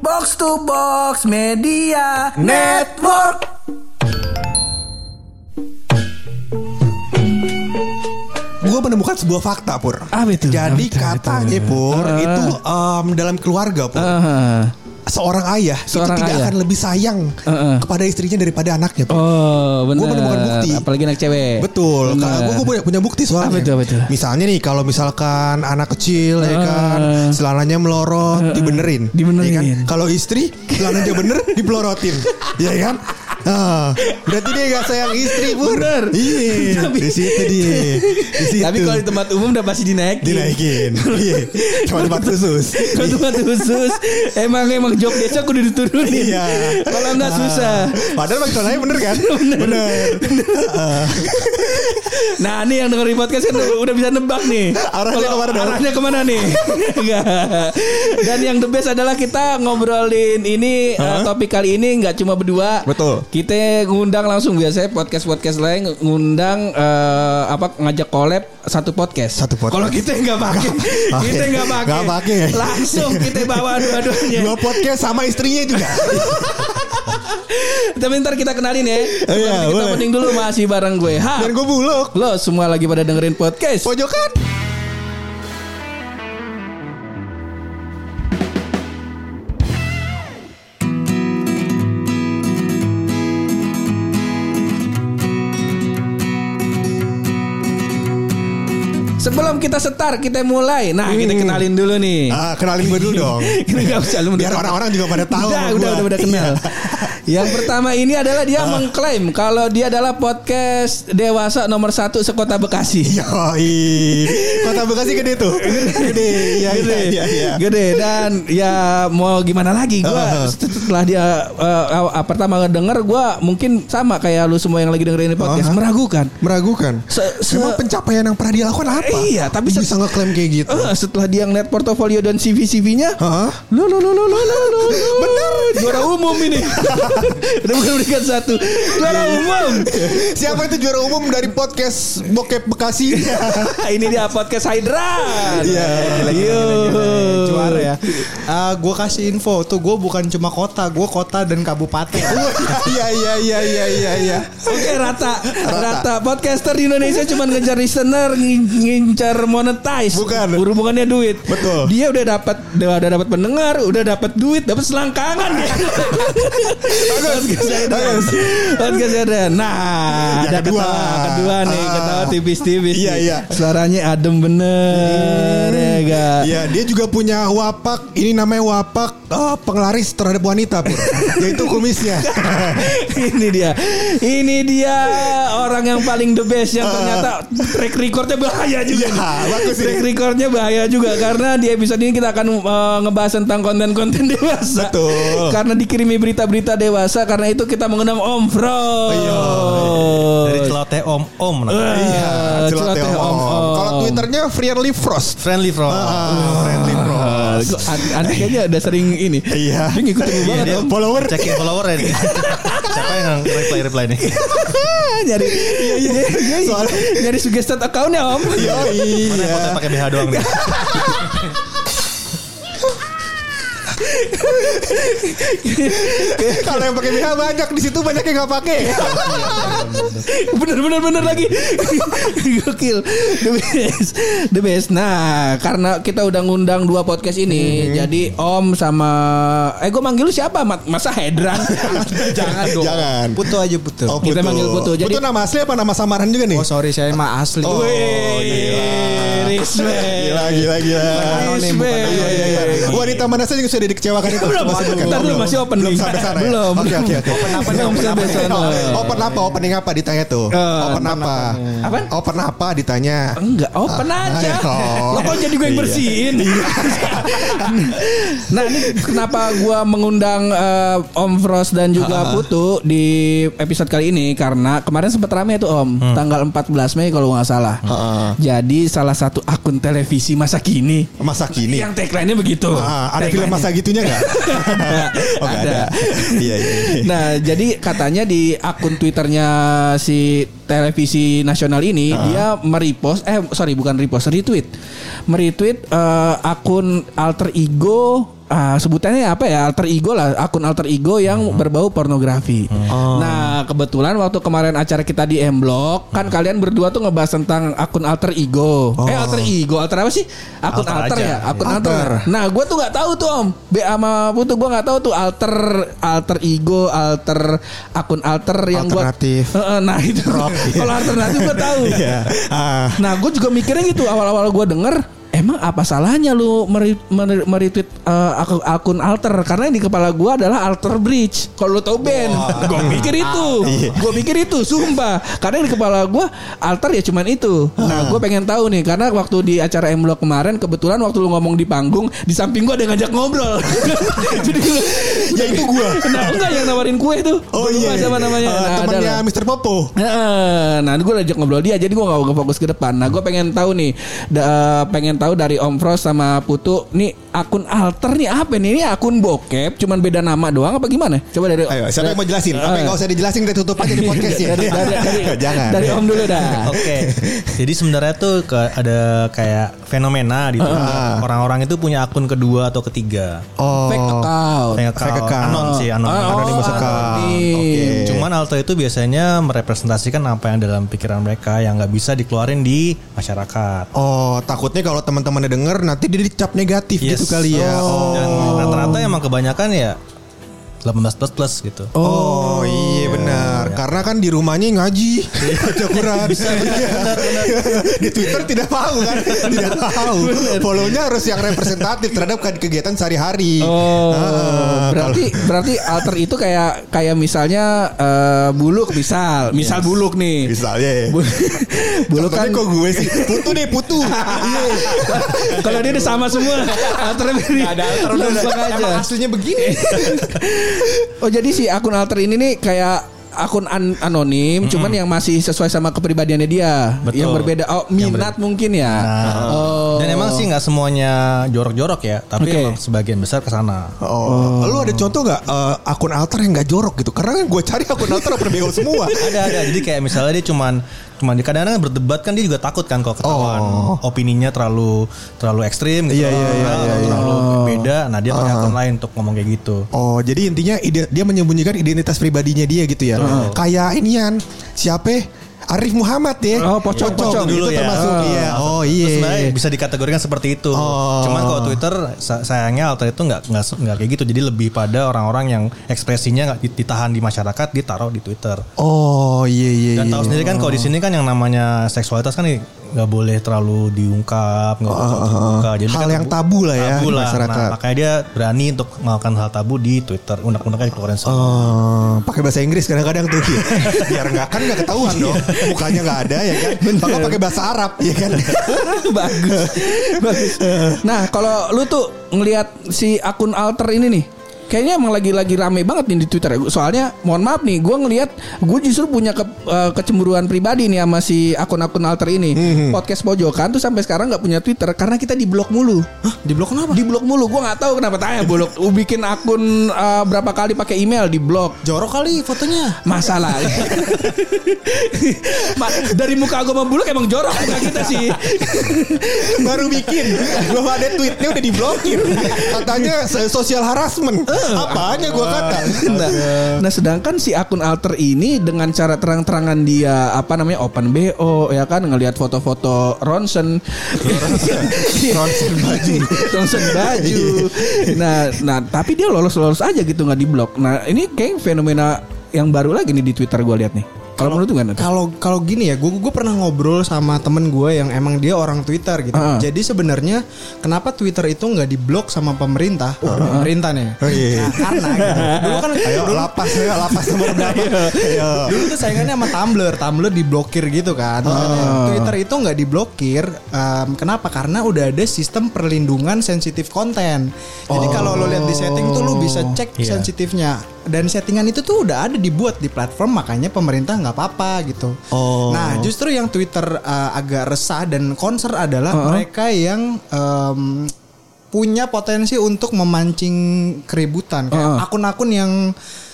Box to Box Media Network. Gue menemukan sebuah fakta pur. Apa itu? Jadi katanya pur itu em, dalam keluarga pur. Ah. Seorang ayah Seorang itu tidak ayah. akan lebih sayang Heeh. kepada istrinya daripada anaknya pur. Oh, benar. Gua menemukan bukti. Apalagi anak cewek. Betul, gue punya, punya bukti soalnya. Itu, apa itu? Misalnya nih, kalau misalkan anak kecil ya kan, Heeh. celananya melorot, dibenerin, Dibenerin. ya kan? Kalau istri celananya bener, dipelorotin, ya kan? Ah, berarti dia gak sayang istri pur. Bener. Iya, Tapi- di situ dia. Di situ. Tapi kalau di tempat umum udah pasti dinaikin. dinaikin, iya, cuma tempat khusus. Kalau tempat khusus emang emang jok desa kudu diturunin. Iya. Kalau enggak susah. Padahal bang celananya bener kan? Bener. Ah. Nah ini yang dengerin podcast kan udah bisa nebak nih Arahnya Kalau ke mana? Arahnya ke mana nih. Dan yang the best adalah kita ngobrolin ini Hah? eh, Topik kali ini nggak cuma berdua Betul. Kita ngundang langsung Biasanya podcast-podcast lain Ngundang eh, apa ngajak collab Satu podcast Satu podcast. Kalau kita nggak pakai Kita nggak pakai Nggak pakai. Langsung kita bawa dua-duanya Dua podcast sama istrinya juga. Tapi ntar kita kenalin ya Oh iya, kita boleh. mending dulu masih bareng gue Ha Dan gue buluk. Lo semua lagi pada dengerin podcast Pojokan. Sebelum kita setar, kita mulai. Nah, kita kenalin dulu nih. Ah, kenalin gue dulu dong. Usah lu Biar orang-orang juga pada tahu Udah, udah, gua. udah, udah kenal. Yang pertama ini adalah dia mengklaim kalau dia adalah podcast dewasa nomor satu sekota Bekasi. Yoi. Kota Bekasi gede tuh. Gede. Iya, Gede, iya, iya. gede dan ya mau gimana lagi gue Uh-huh. setelah dia eh, aw- pertama denger gue mungkin sama kayak lu semua yang lagi dengerin ini podcast Uh-huh. meragukan. Meragukan. Se- se- Emang pencapaian yang pernah dia lakukan apa? Iya, tapi bisa ngeklaim kayak gitu. Eh, setelah dia ngeliat portofolio dan CV CV-nya, Hah? Lo lo lo lo lo lo lo. Bener. Juara umum ini. Udah bukan berikan satu. Juara umum. Siapa itu juara umum dari podcast Bokep Bekasi? ini dia podcast Hydra. Iya, Yo. juara ya. Ah, gue kasih info tuh gue bukan cuma kota, gue kota dan kabupaten. Iya, iya, iya, iya, iya, iya. Oke rata, rata Podcaster di Indonesia cuma ngejar listener ngin- Ngincar monetize Bukan. Hubungannya duit Betul. Dia udah dapat Udah dapat pendengar Udah dapat duit Dapat selangkangan. Bagus. Podcast Hydra. Nah Yang ada kedua. ketawa Kedua nih Ah. Ketawa tipis-tipis Iya, iya. Suaranya adem bener Ya gak Iya, dia juga punya wapak. Ini namanya wapak eh, penglaris terhadap wanita, Pur. Yaitu kumisnya. ini dia ini dia orang yang paling the best yang ternyata track recordnya bahaya juga Iya, nih. bagus ini. track recordnya bahaya juga karena di episode ini kita akan uh, ngebahas tentang konten-konten dewasa Betul. karena dikirimi berita-berita dewasa karena itu kita mengundang Om Fro Dari celoteh om om. Eh, Iya, celoteh Om om. Om. Kalau Twitternya Friendly Frost. Friendly bro. Ah, friendly Ah, Frost. Andi kayaknya ada sering ini Iya. dia ngikutin gue banget dia Om Follower. Cekin follower ini. Siapa yang reply reply nih? nyari iya, iya, Soalnya- nyari suggested account ya Om Mana yang iya. foto pakai BH doang nih? Kalau yang pakai BH banyak di situ banyak yang nggak pakai. bener bener bener lagi gokil the best the best nah karena kita udah ngundang dua podcast ini jadi om sama eh gue manggil lu siapa Mat? masa Hedran jangan dong Jangan. Putu aja putu. Oh, Kita manggil Putu. Jadi- Putu nama asli apa nama samaran juga nih? Oh sorry saya mah asli. Oh, Wih, respect. Gila, gila, gila. Anonim, bukan Iya, iya, iya. anonim. Wanita mana saja yang sudah dikecewakan itu? Belum, Masih ntar dulu masih open Belum sampai sana ya? Belum. Oke, oke, oke. Open apa nih? Open apa? Open apa? Opening apa ditanya tuh? Eh, Open apa? Apaan? Open apa ditanya? Enggak, open aja. Oh. Lo kok jadi gue yang Iya. bersihin? nah ini kenapa gue mengundang eh, Om Frost dan juga Putu di episode kali ini karena kemarin sempat rame tuh Om, tanggal 14 Mei kalau nggak salah. Heeh. Jadi salah satu akun televisi masa kini Masa kini. yang tagline-nya begitu. Ah, ada film masa gitunya nggak? Oh, nggak ada. Iya, iya. iya. Nah, jadi katanya di akun Twitternya si televisi nasional ini dia merepost eh sorry bukan repost retweet meretweet eh, akun alter ego ah, sebutannya apa ya alter ego lah akun alter ego yang berbau pornografi. Nah kebetulan waktu kemarin acara kita di M Block kan kalian berdua tuh ngebahas tentang akun alter ego. Eh alter ego alter apa sih? Akun Alter alter, aja. ya akun Alter. alter. Nah gue tuh nggak tahu tuh om. B sama Putu gue nggak tahu tuh alter alter ego alter akun alter yang gua- Alternatif. Heeh, nah itu kalau alternatif gue tahu. Iya. Ah. Nah, gue juga mikirnya gitu awal-awal gue denger Emang apa salahnya lu meri- meretweet uh, aku- akun alter karena yang di kepala gue adalah alter bridge. Kalau lu tahu band, gue mikir itu, gue mikir itu, sumpah. Karena yang di kepala gue alter ya cuman itu. Nah, gue pengen tahu nih karena waktu di acara M Block kemarin kebetulan waktu lu ngomong di panggung di samping gue ada ngajak ngobrol. Jadi Ya, itu gua. Nah, enggak yang nawarin kue tuh. Oh Gua lupa iya. Siapa namanya? Eh, Nah, temannya. Mr. Popo. Heeh, Nah, gue ajak ngobrol dia, jadi gue gak fokus ke depan. Nah, gue pengen tahu nih, da- pengen tahu dari Om Frost sama Putu, nih akun alter nih apa nih? Ini akun bokep, cuman beda nama doang apa gimana? Coba dari Ayo, siapa yang mau jelasin? Apa yang Eh. nggak usah dijelasin kita tutup aja di podcast ya. dari, dari, dari, Jangan. dari Om dulu dah. Oke. Jadi sebenarnya tuh ke- ada kayak fenomena di Twitter. Orang-orang itu punya akun kedua atau ketiga. Oh. Fake account. Fake account. Fake account. Anon sih, anon. Oh, Anonymous account. anonim. Oke. Cuman alter itu biasanya merepresentasikan apa yang dalam pikiran mereka yang nggak bisa dikeluarin di masyarakat. Oh, takutnya kalau teman-temannya denger nanti dia dicap negatif Yes. Gitu kali ya. Oh. Dan rata-rata emang kebanyakan ya 18 plus plus gitu. Oh, iya benar. Karena kan di rumahnya ngaji, baca Quran. di Twitter tidak tahu kan, tidak tahu. Follow-nya harus yang representatif terhadap kegiatan sehari-hari. Oh, Ah, berarti berarti alter itu kayak kayak misalnya eh, buluk misal, misal buluk nih. misalnya ya. Bu- buluk kan kok gue sih putu deh putu. Iya. kalau dia udah sama semua alter ini ada alter. Emang aslinya begini. Oh jadi si akun alter ini nih kayak akun an- anonim, cuman yang masih sesuai sama kepribadiannya dia, Betul. yang berbeda. Oh minat mungkin ya. oh. Dan emang sih nggak semuanya jorok-jorok ya, tapi Oke. emang sebagian besar ke sana. Oh, lu ada contoh nggak eh, akun alter yang nggak jorok gitu? Karena kan gue cari akun alter berbego semua. ada ada jadi kayak misalnya dia cuman cuman di kadang-kadang berdebat kan dia juga takut kan kalau ketahuan opininya terlalu terlalu ekstrim gitu Iya, iya, iya, atau iya, iya. terlalu beda nah dia pakai akun lain untuk ngomong kayak gitu Oh, jadi intinya ide- dia menyembunyikan identitas pribadinya dia gitu ya. Kayak inian siapa? Arif Muhammad ya. Oh, pocong, pocong. itu Dulu ya. termasuk Oh. iya. Oh Terus iya. sebenarnya bisa dikategorikan seperti itu. Oh. Cuman kalau Twitter sa- sayangnya alter itu nggak nggak nggak kayak gitu. Jadi lebih pada orang-orang yang ekspresinya nggak ditahan di masyarakat ditaruh di Twitter. Oh iya iya. Dan iya. tahu sendiri kan kalau di sini kan yang namanya seksualitas kan nggak boleh terlalu diungkap, nggak boleh terbuka. Jadi Hal kan yang tabu lah ya tabu lah. masyarakat. Nah, makanya dia berani untuk melakukan hal tabu di Twitter. Undang-undangnya dikeluarin semua. Oh, pakai bahasa Inggris kadang-kadang tuh biar nggak kan nggak ketahuan dong mukanya nggak ada ya kan maka pakai bahasa Arab ya kan bagus. bagus. Nah, kalau lu tuh ngelihat si akun alter ini nih Kayaknya emang lagi-lagi rame banget nih di Twitter. Soalnya mohon maaf nih, gue ngelihat gue justru punya ke- eh, kecemburuan pribadi nih sama si akun-akun alter ini. Podcast pojokan tuh sampai sekarang nggak punya Twitter karena kita di blok mulu. Di blok kenapa? Di blok mulu. Gue nggak tahu kenapa tanya blok. Bikin akun eh, berapa kali pakai email di blok. Jorok kali fotonya. Masalah. Ma- dari muka gue membuluk emang jorok muka kita sih. baru bikin belum ada tweetnya udah diblokir katanya social harassment apanya gua kata? Nah, nah sedangkan si akun alter ini dengan cara terang-terangan dia apa namanya open BO ya kan? Ngelihat foto-foto Ronson Ronson baju. Ronson baju. Nah nah tapi dia lolos-lolos aja gitu nggak diblok nah ini kayak fenomena yang baru lagi nih di Twitter gue lihat nih kalau menurut tuh? Kalau kalau gini ya, gue gue pernah ngobrol sama temen gue yang emang dia orang Twitter gitu. Ah. Jadi sebenarnya kenapa Twitter itu nggak diblok sama pemerintah? Pemerintah nih. Oh, iya. Nah, karena gitu. dulu kan ayo lapas ayo lapas nomor berapa ayo dulu tuh saingannya sama Tumblr, Tumblr diblokir gitu kan. Ah. Twitter itu nggak diblokir. em, kenapa? Karena udah ada sistem perlindungan sensitif konten. Jadi Oh. kalau lo lihat di setting tuh lo bisa cek Iya. sensitifnya. Dan settingan itu tuh udah ada dibuat di platform, makanya pemerintah nggak apa-apa gitu. Oh. Nah, justru yang Twitter eh, agak resah dan konser adalah mereka yang em, punya potensi untuk memancing keributan kayak akun-akun yang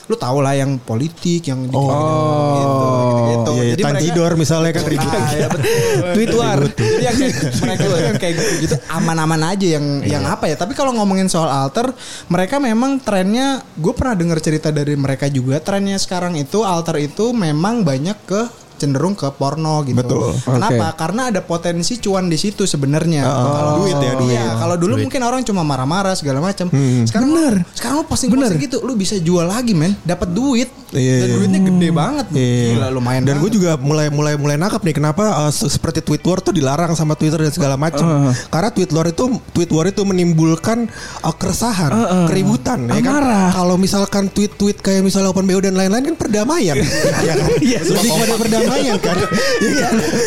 lu tau lah yang politik yang Oh. gitu, gitu. Iya, Jadi mereka- Tidor misalnya kan ribut. Ah, ya. Tweet war. Jadi yang kayak, mereka yang kayak gitu, gitu aman-aman aja yang yang apa ya. Tapi kalau ngomongin soal alter, mereka memang trennya gue pernah dengar cerita dari mereka juga. Trennya sekarang itu alter itu memang banyak ke cenderung ke porno gitu. Betul. Kenapa? Karena ada potensi cuan di situ sebenarnya. Kalau duit ya, duit. Iya, kalau dulu mungkin orang cuma marah-marah segala macam. Sekarang bener. Sekarang lu posting posting gitu, lu bisa jual lagi men, dapat duit. Iya, Dan iya. duitnya gede banget. Iya. Gila lumayan. Dan gue juga mulai mulai mulai nangkap nih kenapa uh, se- seperti tweet war tuh dilarang sama Twitter dan segala macam. Karena tweet war itu tweet war itu menimbulkan uh, keresahan, keributan ya kan. Amarah. Kalau misalkan tweet-tweet kayak misalnya Open BO dan lain-lain kan perdamaian. ya kan? Lebih kepada perdamaian kan. Iya kan?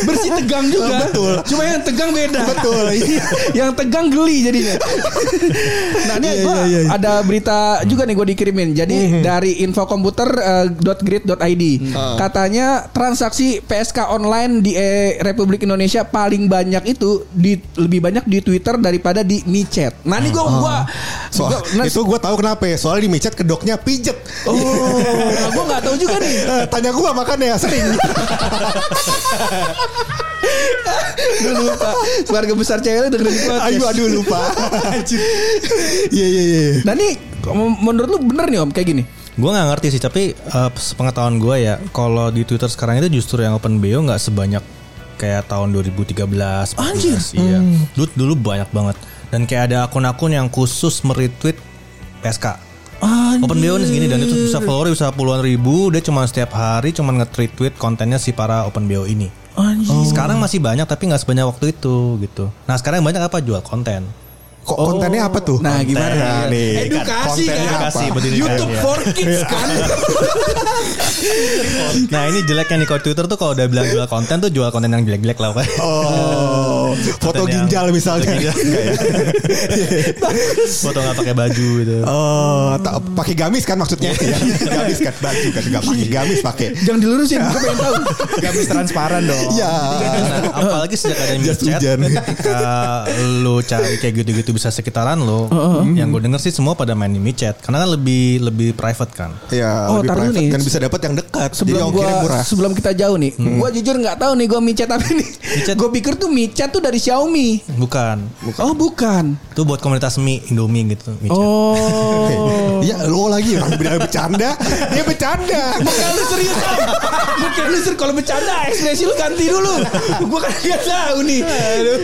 Bersih tegang juga. Betul. Cuma yang tegang beda. Betul, iya. yang tegang geli jadinya. nah ini Iya, gua iya. ada berita juga nih gue dikirimin. Jadi dari infokomputer.grid.id katanya transaksi PSK online di eh, Republik Indonesia paling banyak itu di lebih banyak di Twitter daripada di MiChat. Nah ini gue gua, Soal, gua- nah, itu gue tahu kenapa ya. Soalnya di micet kedoknya pijet. Oh, nah gue nggak tahu juga nih. Eh, Tanya gue makanya sering. Gue lupa. Keluarga besar cewek dengerin podcast. aduh aduh lupa. Anjir. Iya iya iya. Nah ini menurut lu bener nih om kayak gini? Gue nggak ngerti sih, tapi eh, sepengetahuan gue ya, kalau di Twitter sekarang itu justru yang open BO nggak sebanyak kayak tahun 2013. 14, Anjir. Iya. Dulu dulu banyak banget. Dan kayak ada akun-akun yang khusus meretweet PSK. Open BO nih segini dan itu bisa follower bisa puluhan ribu. Dia cuma setiap hari cuma nge-retweet kontennya si para Open BO ini. Sekarang masih banyak tapi nggak sebanyak waktu itu gitu. Nah sekarang banyak apa jual konten. Kok kontennya apa tuh? Nah gimana? Nah, nih. Edukasi Kontennya kan? apa? YouTube for kids kan? Nah ini jeleknya nih kalau Twitter tuh kalau udah bilang jual konten tuh jual konten yang jelek-jelek lah. Pak. Oh, foto Konten yang- ginjal misalnya. Foto ginjal. Ya? Foto nggak pakai baju gitu. Oh, tak pakai gamis kan maksudnya? Iya, gamis kan baju kan enggak pakai gamis pakai. Jangan dilurusin, gue pengen tahu. gamis transparan dong. Iya. Nah, apalagi sejak ada hujan. ketika lu cari kayak gitu-gitu bisa sekitaran lo yang gue denger sih semua pada main di chat karena kan lebih lebih private kan Ya, Oh, lebih private nih. kan bisa dapat yang dekat. Jadi Sebelum ongkirnya gua murah. sebelum kita jauh nih, gua jujur nggak tahu nih gua micet apa nih. Micet. Gue pikir tuh micet tuh dari Xiaomi. bukan Oh bukan. itu buat komunitas mie Indomie gitu mie chat. Oh. Iya, lo lagi orang bilang bercanda, dia bercanda. Bukan lu serius. Bukan lu serius Kalau bercanda ekspresi lu ganti dulu Gue kan gak tahu nih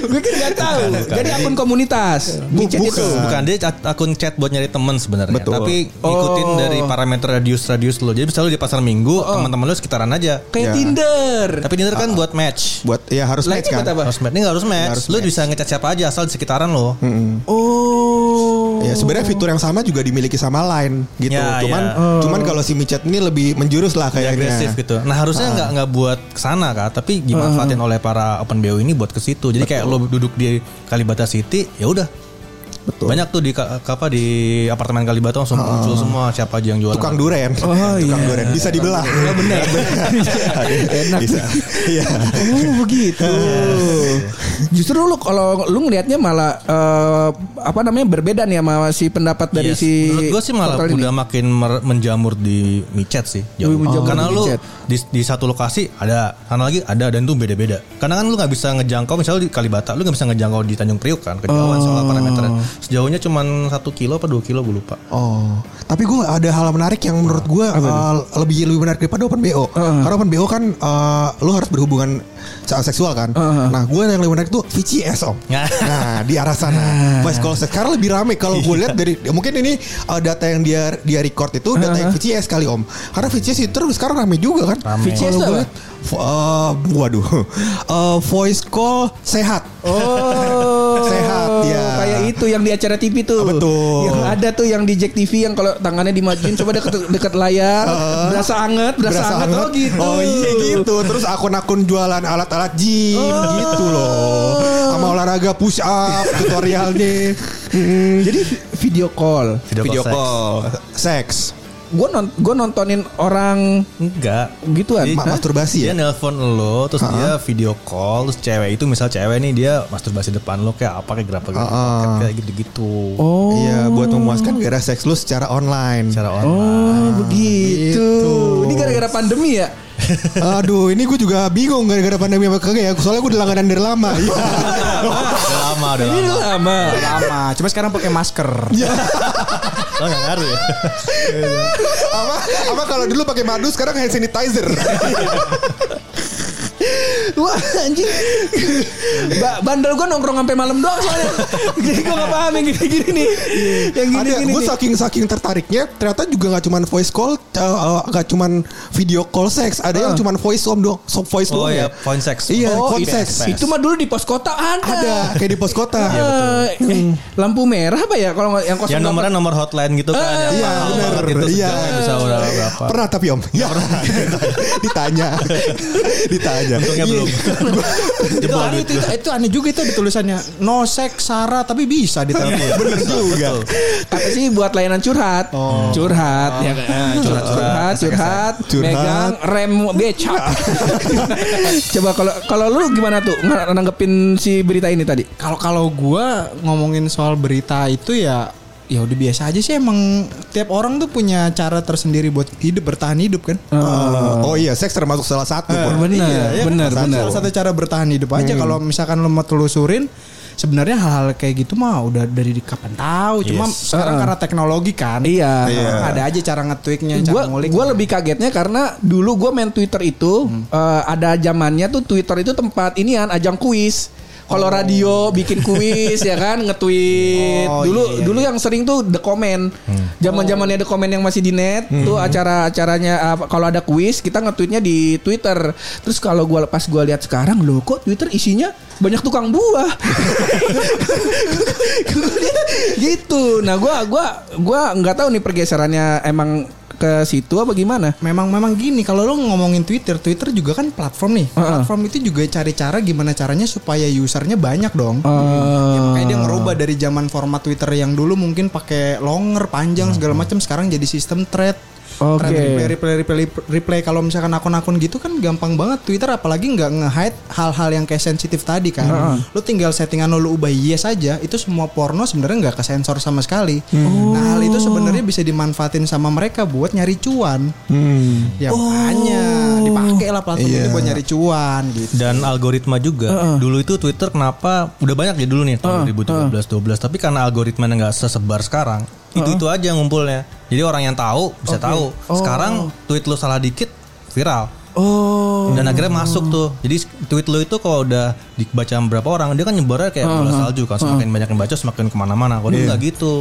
Gue kan gak tahu Jadi akun komunitas Micet bukan. itu Bukan dia ak- akun chat buat nyari temen sebenarnya. Betul. Tapi ngikutin Oh. dari parameter radius radius lo. Jadi misalnya lu di pasar minggu teman-teman lu sekitaran aja. Kayak Ya. Tinder Tapi Tinder kan buat match. Buat ya harus Lainnya match kan. apa? Harus match. Ini nggak harus match. harus lu match. bisa ngechat siapa aja asal di sekitaran lo. Oh Ya sebenarnya fitur yang sama juga dimiliki sama Line gitu. Ya, cuman ya. cuman kalau si micet ini lebih menjurus lah Kayak kayaknya. agresif gitu. Nah harusnya nggak nggak buat ke sana kan, tapi dimanfaatin oleh para open BO ini buat ke situ. Jadi kayak lo duduk di Kalibata City, ya udah. Betul. Banyak tuh di apa di apartemen Kalibata langsung muncul semua siapa aja yang jualan. Tukang duren. Oh, Tukang iya. duren bisa dibelah. Oh, bener. Enak. Bisa. Iya. Oh begitu. Justru lu kalau lu ngelihatnya malah eh, apa namanya berbeda nih sama si pendapat dari Yes. si Menurut gue sih malah ini. udah makin mer- menjamur di micet sih. Jauh. Oh, Karena di lu di, di satu lokasi ada, sana lagi ada dan itu beda-beda. Karena kan lu nggak bisa ngejangkau misalnya di Kalibata, lu nggak bisa ngejangkau di Tanjung Priuk kan, kejauhan soal parameter. Sejauhnya cuman satu kilo apa dua kilo gue lupa. Oh, tapi gue ada hal menarik yang menurut gue uh, lebih lebih menarik daripada open bo. Karena open bo kan uh, lo harus berhubungan secara seksual kan. Nah, gue yang lebih menarik tuh VCS om. Nah. nah, di arah sana. Voice call sex. Karena lebih rame kalau gue lihat dari ya mungkin ini uh, data yang dia dia record itu data yang VCS kali om. Karena VCS itu terus sekarang rame juga kan. Rame. VCS Kalau tuh uh, waduh, Uh, voice call sehat. Oh, Sehat, ya. Kayak itu yang di acara TV tuh. Betul. Yang ada tuh yang di Jack TV yang kalau tangannya dimajuin coba dekat dekat layar, berasa anget, berasa, anget. Oh gitu. Oh iya gitu. Terus akun-akun jualan alat-alat gym Oh. gitu loh. Sama olahraga push up tutorialnya. Hmm. Jadi video call. Video Video call call seks. Gue non, gua nontonin orang Enggak. gituan. Jadi, Ma- masturbasi Dia ya? nelpon lo, terus dia video call, terus cewek itu misal cewek nih dia masturbasi depan lo kayak apa kayak berapa gitu, Ah. kayak gitu-gitu. Oh, Iya, buat memuaskan gairah seks lu secara online. Secara online. oh begitu. Ini gara-gara pandemi ya? Aduh, ini gue juga bingung gara-gara pandemi apa kagak ya. Soalnya gue udah langganan dari lama. Iya. Udah lama, udah lama. lama. Lama. Cuma sekarang pakai masker. Oh nggak ngaruh ya? apa apa kalau dulu pakai madu sekarang hand sanitizer. Wah anjing ba Bandel gue nongkrong sampai malam doang soalnya Jadi gue gak paham yang gini-gini nih Yang Ada gini-gini gue nih. saking saking tertariknya ternyata juga nggak cuman voice call, uh, nggak cuman video call seks, ada yang cuman voice om doang, so voice Oh doang ya, ya. point sex. Iya, Oh, phone itu, sex. itu mah dulu di pos kota ada. Ada kayak di pos kota. Eh, eh, lampu merah apa ya kalau yang kosong Yang nomornya nomor hotline gitu kan. yang Iya, benar. Gitu, Iya. sejamnya bisa udah berapa. Pernah tapi om? Ya pernah. Ditanya, ditanya. Untungnya belum. itu, aneh, itu, itu, itu aneh juga itu di tulisannya no sex Sarah tapi bisa di telepon. Bener juga. Kata sih buat layanan curhat. Curhat ya kan. Curhat, curhat, curhat, Curhat. megang rem becak. Coba kalau kalau lu gimana tuh nanggepin si berita ini tadi? Kalau kalau gua ngomongin soal berita itu ya ya udah biasa aja sih emang tiap orang tuh punya cara tersendiri buat hidup bertahan hidup kan. Uh, oh iya, seks termasuk salah satu. Pur. benar, Iya, ya kan? benar, Salah- benar. Salah satu cara bertahan hidup aja kalau misalkan lo mau telusurin sebenarnya hal-hal kayak gitu mah udah dari di kapan tahu cuma Yes. sekarang Uh-uh. karena teknologi kan Iya. ada aja cara nge-tweaknya Gue cara ngulik gua lebih kagetnya karena dulu gue main Twitter itu eh, ada zamannya tuh Twitter itu tempat inian ajang kuis. Kalau radio bikin kuis ya kan nge-tweet. Oh, dulu iya, dulu yang sering tuh The Comment. Zaman-zamannya The Comment yang masih di net tuh acara-acaranya apa, kalau ada kuis kita nge-tweetnya di Twitter. Terus kalau gua pas gua lihat sekarang loh kok Twitter isinya banyak tukang buah. Gitu. Nah, gua gua gua nggak tahu nih pergeserannya emang ke situ apa gimana? Memang memang gini kalau lo ngomongin Twitter, Twitter juga kan platform nih. Heeh. Platform itu juga cari cara gimana caranya supaya usernya banyak dong. Oh. Ya, makanya dia ngerubah dari zaman format Twitter yang dulu mungkin pakai longer, panjang segala macam sekarang jadi sistem thread. Oke. Thread replay, replay, replay, replay. Kalau misalkan akun-akun gitu kan gampang banget Twitter apalagi nggak nge-hide hal-hal yang kayak sensitif tadi kan. Lu tinggal settingan lo lu ubah yes aja, itu semua porno sebenarnya nggak kesensor sama sekali. Nah hal itu sebenarnya bisa dimanfaatin sama mereka buat nyari cuan. Hmm. Ya makanya dipakai lah platform Iya. itu buat nyari cuan gitu. Dan algoritma juga. Dulu itu Twitter kenapa udah banyak ya dulu nih tahun 2013 12 tapi karena algoritmanya nggak sesebar sekarang. Itu itu aja ngumpulnya. Jadi orang yang tahu bisa tahu. Sekarang tweet lu salah dikit viral. Oh. Dan akhirnya masuk tuh. Jadi tweet lu itu kalau udah dibaca berapa orang, dia kan nyebarnya kayak bola salju kan. Semakin banyak yang baca, semakin ke mana-mana. Kalau dulu nggak gitu.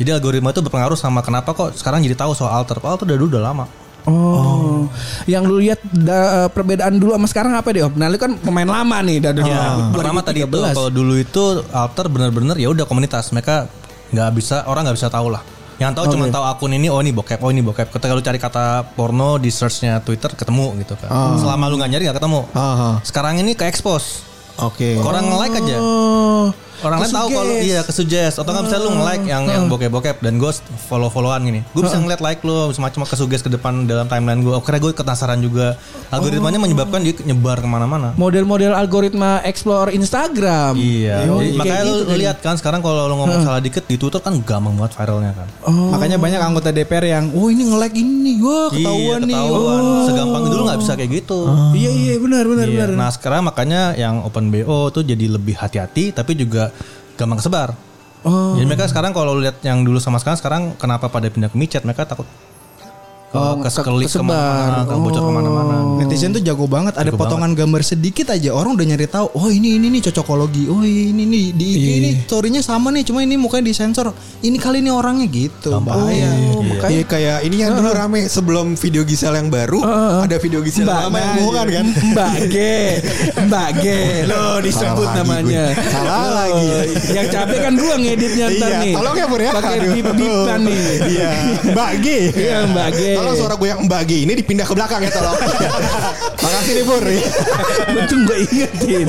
Jadi algoritma itu berpengaruh sama kenapa kok sekarang jadi tahu soal alter. Alter udah dulu udah lama. Oh. Yang lu lihat da- perbedaan dulu sama sekarang apa deh, Om? Nah, lu kan pemain lama nih dari Ya, pertama tadi itu 2013. kalau dulu itu alter bener-bener ya udah komunitas mereka nggak bisa orang nggak bisa tahu lah. Yang tahu cuma tahu akun ini oh ini bokep oh ini bokep. Ketika lu cari kata porno di searchnya Twitter ketemu gitu kan. Selama lu nggak nyari nggak ketemu. Aha. Sekarang ini ke expose. Oke. Orang nge-like aja. Oh. Orang lain tahu kalau iya ke suggest atau nggak bisa lu nge-like yang yang bokep-bokep dan gue follow-followan gini. Gue bisa ngeliat like lu semacam ke suggest ke depan dalam timeline gue. Akhirnya gue penasaran juga. Algoritmanya menyebabkan dia nyebar ke mana-mana. Model-model algoritma explore Instagram. Iya, Oh, jadi makanya gitu lu kan. lihat kan sekarang kalau lu ngomong salah dikit di Twitter kan gampang banget viralnya kan. Makanya banyak anggota DPR yang, oh ini nge-like ini, wah ketahuan iya, nih. ketahuan. Oh. Segampang dulu nggak bisa kayak gitu. Iya iya benar benar Iya. benar. Nah sekarang makanya yang open BO tuh jadi lebih hati-hati tapi juga gampang kesebar. Oh. Jadi mereka sekarang kalau lihat yang dulu sama sekarang sekarang kenapa pada pindah ke micet mereka takut Oh, ke ke- kelik kesebar. ke mana-mana, ke bocor ke mana-mana. Netizen tuh jago banget. Ada Jago potongan gambar sedikit aja orang udah nyari tahu. Oh ini ini nih cocokologi. Oh ini nih di IG Iya. ini storynya sama nih. Cuma ini mukanya disensor. Ini kali ini orangnya gitu. Bahaya. Oh, makanya Iya kayak ini yang dulu rame sebelum video Gisel yang baru ada video Gisel yang lama yang bohongan kan. Mbak G, Mbak G, lo disebut Salah lagi namanya. gue. Salah Loh, lagi. Yang capek kan gua ngeditnya ntar Iya, nih. tolong ya Pur ya. Pakai Aduh. bip bipan nih. Iya, Mbak G. Iya, Mbak G. Tolong suara gue yang G ini dipindah ke belakang ya tolong. Makasih nih Pur. Betul gue ingetin.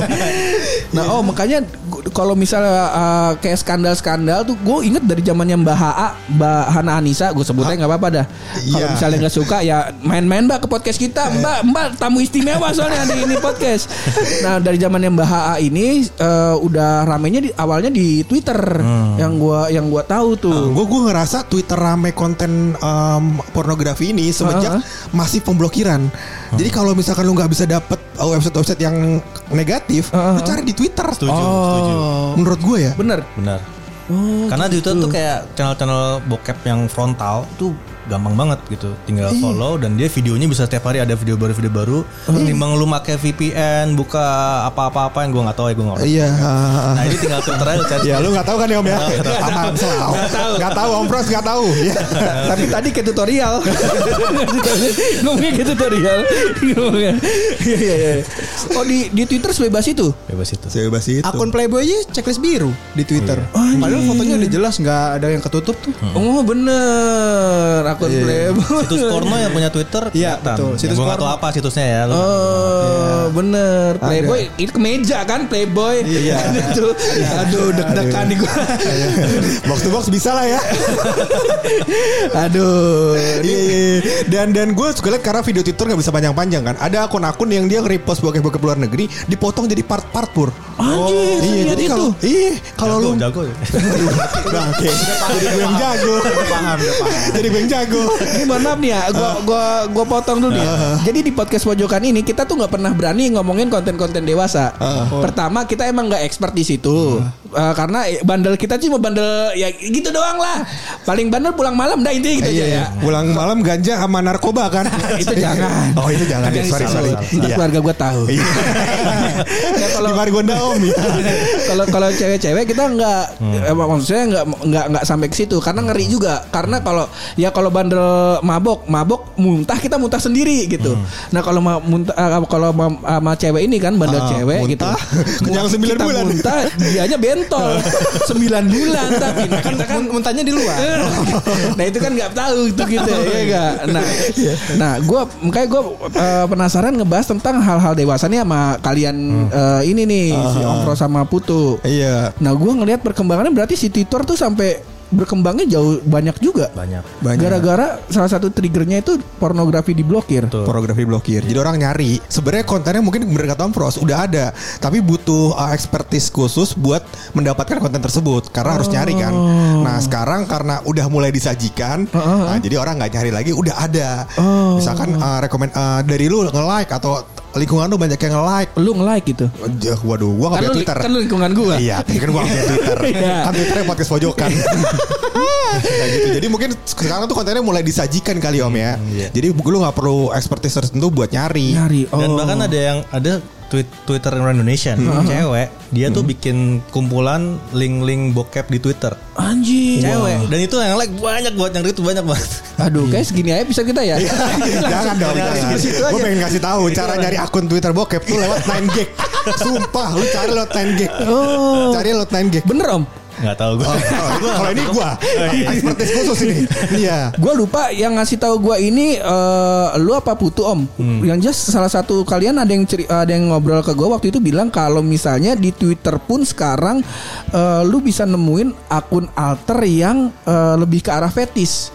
Nah, oh makanya kalau misalnya uh, kayak skandal-skandal tuh gue inget dari zamannya Mbak HA, Mbak Hana Anissa, gue sebutnya nggak apa-apa dah. Kalau Iya. misalnya nggak suka ya main-main Mbak ke podcast kita, Mbak, Mbak tamu istimewa soalnya di ini podcast. Nah dari zamannya Mbak HA ini uh, udah ramenya di awalnya di Twitter yang gua yang gua tahu tuh. Gue gue ngerasa Twitter rame konten em, pornografi ini semenjak masih pemblokiran. Jadi kalau misalkan lu nggak bisa dapet uh, website-website yang negatif, lu cari di Twitter. Setuju, setuju. Menurut gue ya. Bener. Benar. Karena di Twitter tuh kayak channel-channel bokep yang frontal tuh gampang banget gitu. Tinggal follow dan dia videonya bisa setiap hari ada video baru video baru. Ketimbang lu pakai VPN, buka apa-apa-apa yang gua nggak tahu ya gua nggak. Iya. Nah ini tinggal Twitter aja cari. Ya lu nggak tahu kan ya Om ya? Aman selalu. Nggak tahu Om Pros nggak tahu. Ya. Tapi tadi ke tutorial. Ngomongnya ke tutorial. Ngomongnya. Iya, iya, iya. Oh di di Twitter sebebas itu. Bebas itu. Sebebas itu. Akun Playboy aja checklist biru di Twitter. Padahal fotonya udah jelas nggak ada yang ketutup tuh. Oh bener akun Playboy. Situs porno yang punya Twitter Iya, betul. Situs tahu porno. apa situsnya ya. lu. Oh bener Playboy itu kemeja kan Playboy Iya itu Aduh deg-degan nih gue box to box bisa lah ya. Aduh Iya, iya, iya. Dan dan gue suka lihat karena video Twitter nggak bisa panjang-panjang kan. Ada akun-akun yang dia repost bokep-bokep luar negeri dipotong jadi part-part pur. Anjir, iya, jadi kalau iya kalau lu jago, jago ya. Bangke. Jadi gue yang jago. paham, paham. Jadi gue yang jago. Ini mohon maaf nih ya, gua gua gua potong dulu nih. ya. Jadi di podcast pojokan ini kita tuh nggak pernah berani ngomongin konten-konten dewasa. Pertama kita emang nggak expert di situ, Eh, karena bandel kita cuma bandel ya gitu doang lah. Paling bandel pulang malam, dah intinya gitu aja ya. Iya, Pulang malam ganja sama narkoba kan. Itu jangan. Oh itu jangan. Ya. Sorry sorry. Ntar Iya. keluarga gue tahu. Iya. Ya, kalau Di Margonda Om ya. kalau kalau cewek-cewek kita nggak eh, maksudnya nggak nggak nggak sampai ke situ karena ngeri juga karena kalau ya kalau bandel mabok mabok muntah kita muntah sendiri gitu nah kalau ma- muntah eh, kalau ma- sama cewek ini kan bandel Ah, cewek muntah, gitu kenyang sembilan kita bulan. muntah dianya sembilan bulan tapi nah, kita kan muntahnya di luar. nah itu kan nggak tahu itu gitu ya enggak nah nah gue makanya gue penasaran ngebahas tentang hal-hal dewasa nih sama kalian eh, ini nih si Ongkro sama Putu. Iya. nah gue ngelihat perkembangannya berarti si Twitter tuh sampai berkembangnya jauh banyak juga Banyak. Banyak. gara-gara salah satu triggernya itu pornografi diblokir Tuh. Pornografi blokir. Jadi orang nyari. Sebenarnya kontennya mungkin bener kata Om Pros udah ada, tapi butuh uh, expertise khusus buat mendapatkan konten tersebut karena harus nyari kan. Nah sekarang karena udah mulai disajikan, nah, jadi orang nggak nyari lagi, udah ada. Misalkan uh, rekomend uh, dari lu nge-like atau lingkungan lu banyak yang nge-like. lu nge-like gitu Jah, Waduh, gua kan nggak punya lu, Twitter. kan lu lingkungan gue Iya, tapi kan gua punya Twitter. Iya. kan Twitternya podcast pojokan. Nah, gitu. Jadi mungkin sekarang tuh kontennya mulai disajikan kali Om ya. Jadi lu nggak perlu expertise tertentu buat nyari. nyari oh. Dan bahkan ada yang ada tweet Twitter Indonesia cewek dia tuh bikin kumpulan link-link bokep di Twitter anjing cewek dan itu yang like banyak banget yang itu banyak banget aduh kayak segini aja bisa kita ya Jangan dong, langsung jangan. aja. Gue pengen kasih tahu cara nyari akun Twitter bokep tuh lewat 9 gig. Sumpah, lu cari lewat 9 gig. Oh. Cari lewat 9 gig. bener om nggak tahu gue Oh, oh, Kalau ini gua expertise khusus ini. Iya. Gue lupa yang ngasih tahu gue ini eh, lu apa putu om? Yang jelas salah satu kalian ada yang ceri, ada yang ngobrol ke gue waktu itu bilang kalau misalnya di Twitter pun sekarang eh, lu bisa nemuin akun alter yang eh, lebih ke arah fetis.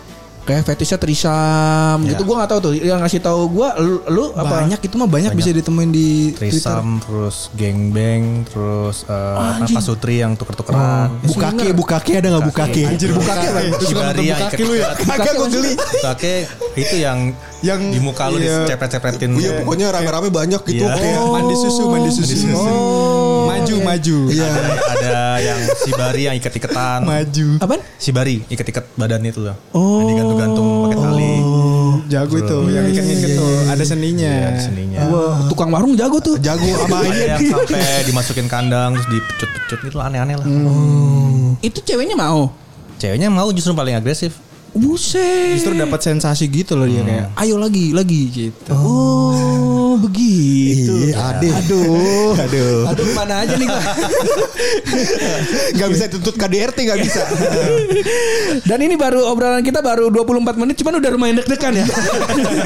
Kayak fetisnya trisam gitu gue nggak tahu tuh yang ngasih tahu gue lu, lu apa Banyak itu mah banyak, bisa ditemuin di Twitter. Trisam terus gangbang terus eh, apa sutri yang tuker-tukeran Bukake, bukake ada nggak bukake? Anjir bukake lah. Shibari yang ikat lu ya. Kagak gue geli. Bukake itu yang Yang di muka lu iya. dicepet-cepetin Iya, pokoknya rame-rame banyak gitu. Iya. Kayak Mandi susu, mandi susu. Maju, maju. Iya. ada, ada yang Shibari yang iket-iketan Maju. apaan? Shibari iket-iket badan itu loh Oh. yang digantung-gantung pakai tali Jago itu, yang ikan-ikan tuh ada seninya. Iya, di seninya Wah, tukang warung jago tuh. jago sama ada ini. yang sampai dimasukin kandang terus dipecut-pecut gitu aneh-aneh lah Itu ceweknya mau. ceweknya mau justru paling agresif Buset. Justru dapat sensasi gitu loh dia kayak, ayo lagi, lagi gitu. Oh Oh begitu. Iya, aduh. Aduh. Aduh. Aduh mana aja nih gua. Gak bisa tuntut KDRT gak bisa. Dan ini baru obrolan kita baru 24 menit cuman udah lumayan deg-degan ya.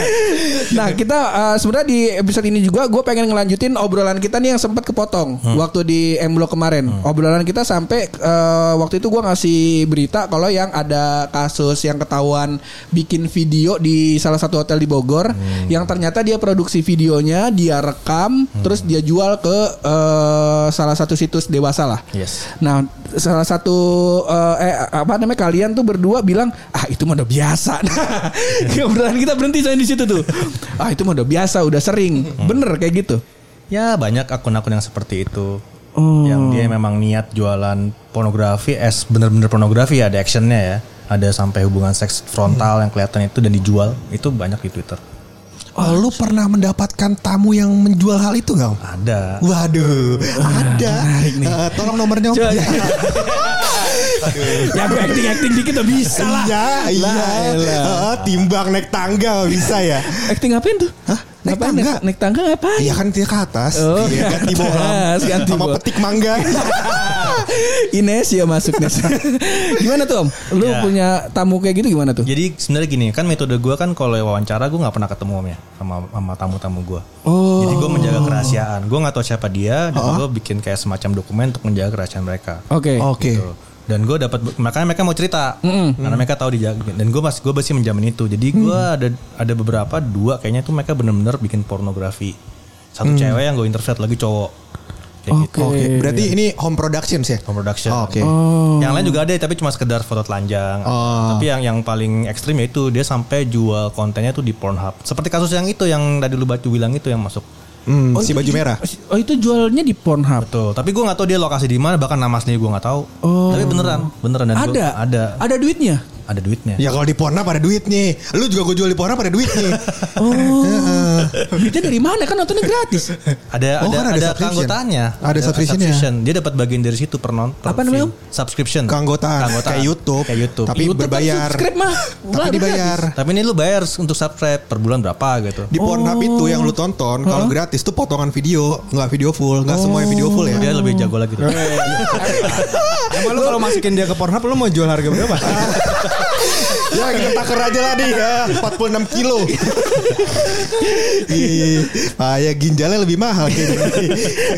nah, kita uh, sebenarnya di episode ini juga gue pengen ngelanjutin obrolan kita nih yang sempat kepotong waktu di M Block kemarin. Obrolan kita sampai uh, waktu itu gue ngasih berita kalau yang ada kasus yang ketahuan bikin video di salah satu hotel di Bogor yang ternyata dia produksi videonya, dia rekam, terus dia jual ke uh, salah satu situs dewasa lah. Yes. Nah, salah satu eh, eh apa namanya kalian tuh berdua bilang, "Ah, itu mah udah biasa." Nah, kita berhenti saya di situ tuh. Ah, itu mah udah biasa, udah sering. Bener kayak gitu. Ya banyak akun-akun yang seperti itu. Oh. Yang dia memang niat jualan pornografi as bener-bener pornografi ya, ada actionnya ya. Ada sampai hubungan seks frontal yang kelihatan itu dan dijual. Itu banyak di Twitter. Oh, lu pernah mendapatkan tamu yang menjual hal itu gak? Ada. Waduh, ada. Eh, tolong nomornya ya gue acting acting dikit udah bisa lah. Iya, iya. Eh, timbang naik tangga bisa ya. Acting ngapain tuh? Hah? Naik Ngapain? tangga? Naik, naik tangga ngapain? Iya kan dia ke atas. Oh, Iya, ganti bohlam. ganti Sama petik mangga. Ines ya masuk Nes. gimana tuh Om? Lu Ya. punya tamu kayak gitu gimana tuh? Jadi sebenarnya gini kan metode gue kan kalau wawancara gue nggak pernah ketemu om ya sama sama tamu-tamu gue. Oh. Jadi gue menjaga kerahasiaan. Gue nggak tahu siapa dia dan gue bikin kayak semacam dokumen untuk menjaga kerahasiaan mereka. Oke. Oke. Gitu. Dan gue dapat makanya mereka mau cerita karena mereka tahu dijaga dan gue masih gue masih menjamin itu. Jadi gue ada ada beberapa dua kayaknya tuh mereka bener-bener bikin pornografi. Satu cewek yang gue interview lagi cowok. Kayak gitu. Oke, berarti ini home productions ya? Home production. Oh, Oke. Yang lain juga ada tapi cuma sekedar foto telanjang. Oh. Tapi yang yang paling ekstrim yaitu dia sampai jual kontennya tuh di Pornhub. Seperti kasus yang itu yang tadi lu batu bilang itu yang masuk. Hmm, si itu baju ju- merah. Oh itu jualnya di Pornhub. Betul. Tapi gue nggak tahu dia lokasi di mana bahkan nama aslinya gue nggak tahu. Tapi beneran, beneran dan gua- Ada. ada Ada duitnya. Ada duitnya. Ya kalau di Pornhub ada duit nih. Lu juga gue jual di Pornhub ada duit nih. Oh. duitnya dari mana kan nontonnya gratis. Ada Oh, ada kan ada ada subscription. keanggotaannya. Ada subscription-nya. subscription. Dia dapat bagian dari situ per non. per Apa namanya. Subscription. Keanggotaan. Keanggotaan. Kayak YouTube. Kayak YouTube. Tapi YouTube kan berbayar. subscribe mah. Tapi dibayar. Tapi ini lu bayar untuk subscribe per bulan berapa gitu. Di Pornhub itu yang lu tonton kalau gratis tuh potongan video, nggak video full, nggak semua yang video full ya. Dia lebih jago lagi. tuh. Emang lu kalau masukin dia ke Pornhub lu mau jual harga berapa? ya kita taker aja lah nih ya 46 kilo. Iya, ah, ya ginjalnya lebih mahal kayaknya.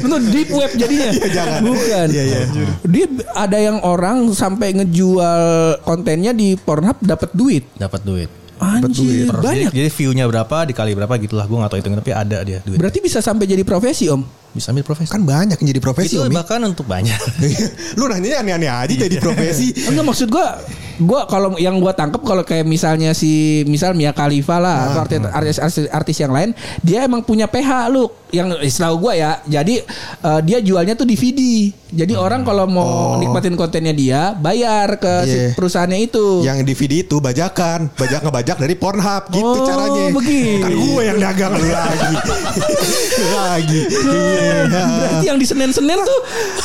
Itu deep web jadinya. jangan. Bukan. Iya, iya. Dia ada yang orang sampai ngejual kontennya di Pornhub dapat duit. Dapat duit. Anjir, Per- banyak. Jadi, jadi view-nya berapa dikali berapa gitulah gue gak tahu hitungnya tapi ada dia duit. Berarti bisa sampai jadi profesi, Om. Bisa ambil profesi. Kan banyak yang jadi profesi itu Om. ya. bahkan untuk banyak. Lu nanya aneh-aneh aja jadi profesi. Enggak maksud gua gua kalau yang gua tangkep kalau kayak misalnya si misal Mia Khalifa lah atau artis, artis, artis artis yang lain dia emang punya PH lu yang setahu gua ya. Jadi eh, dia jualnya tuh DVD. Jadi orang kalau mau nikmatin kontennya dia bayar ke si Iya. perusahaannya itu. Yang DVD itu bajakan, bajak ngebajak dari Pornhub gitu Oh, caranya. begitu. Kan gue yang dagang lu lagi. Lagi. Iya. Berarti yang di Senin-Senin tuh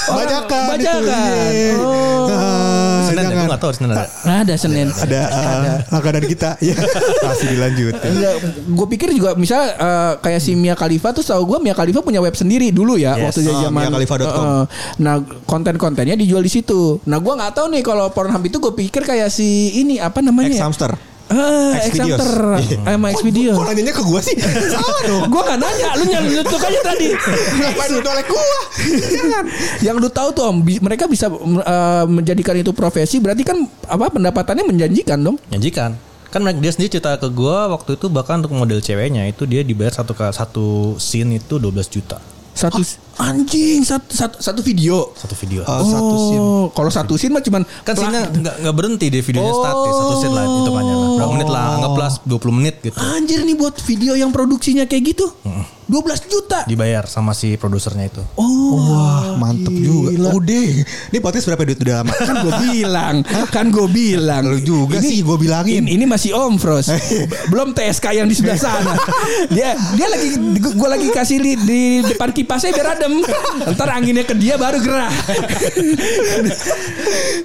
orang- Bajakan itu. Bajakan. iya. Oh. Ah, Senin ya, gue gak tahu Senin ada. Ada Senin. Ada uh, makanan kita. Ya, masih dilanjutin. Enggak, gue pikir juga misal eh, kayak si Mia Khalifa tuh tahu gue Mia Khalifa punya web sendiri dulu ya Yes. waktu Ah, zaman miakhalifa.com. Eh, nah konten-kontennya dijual di situ. Nah gue nggak tahu nih kalau Pornhub itu gue pikir kayak si ini apa namanya? Ex hamster. Ah, Xvideos. Xhamster Iya. sama Xvideo. Kok nanyanya ke gue sih? Salah dong. Gue gak nanya, lu nyelutuk aja tadi. Ngapain lu nolek gue? Jangan. Yang lu tahu tuh om, mereka bisa eh, menjadikan itu profesi, berarti kan apa pendapatannya menjanjikan dong. Nyajikan. Kan dia sendiri cerita ke gue waktu itu bahkan untuk model ceweknya itu dia dibayar satu satu scene itu 12 juta Satu anjing satu satu, satu video. satu video. Oh, satu scene. Oh, kalau satu scene mah cuman kan scene-nya nggak nggak berhenti di videonya Oh. statis satu scene lah itu kan berapa menit lah anggaplah 20 menit gitu Anjir nih buat video yang produksinya kayak gitu. 12 juta. dibayar sama si produsernya itu. Oh, Wah, mantep juga. Udah. Ini podcast berapa duit udah lama? kan gue bilang, kan gue bilang. Lu juga sih gue bilangin. Ini, ini masih Om Fros. Belum TSK yang di sebelah sana. dia dia lagi gue lagi kasih di, di depan kipasnya biar adem. Ntar anginnya ke dia baru gerah.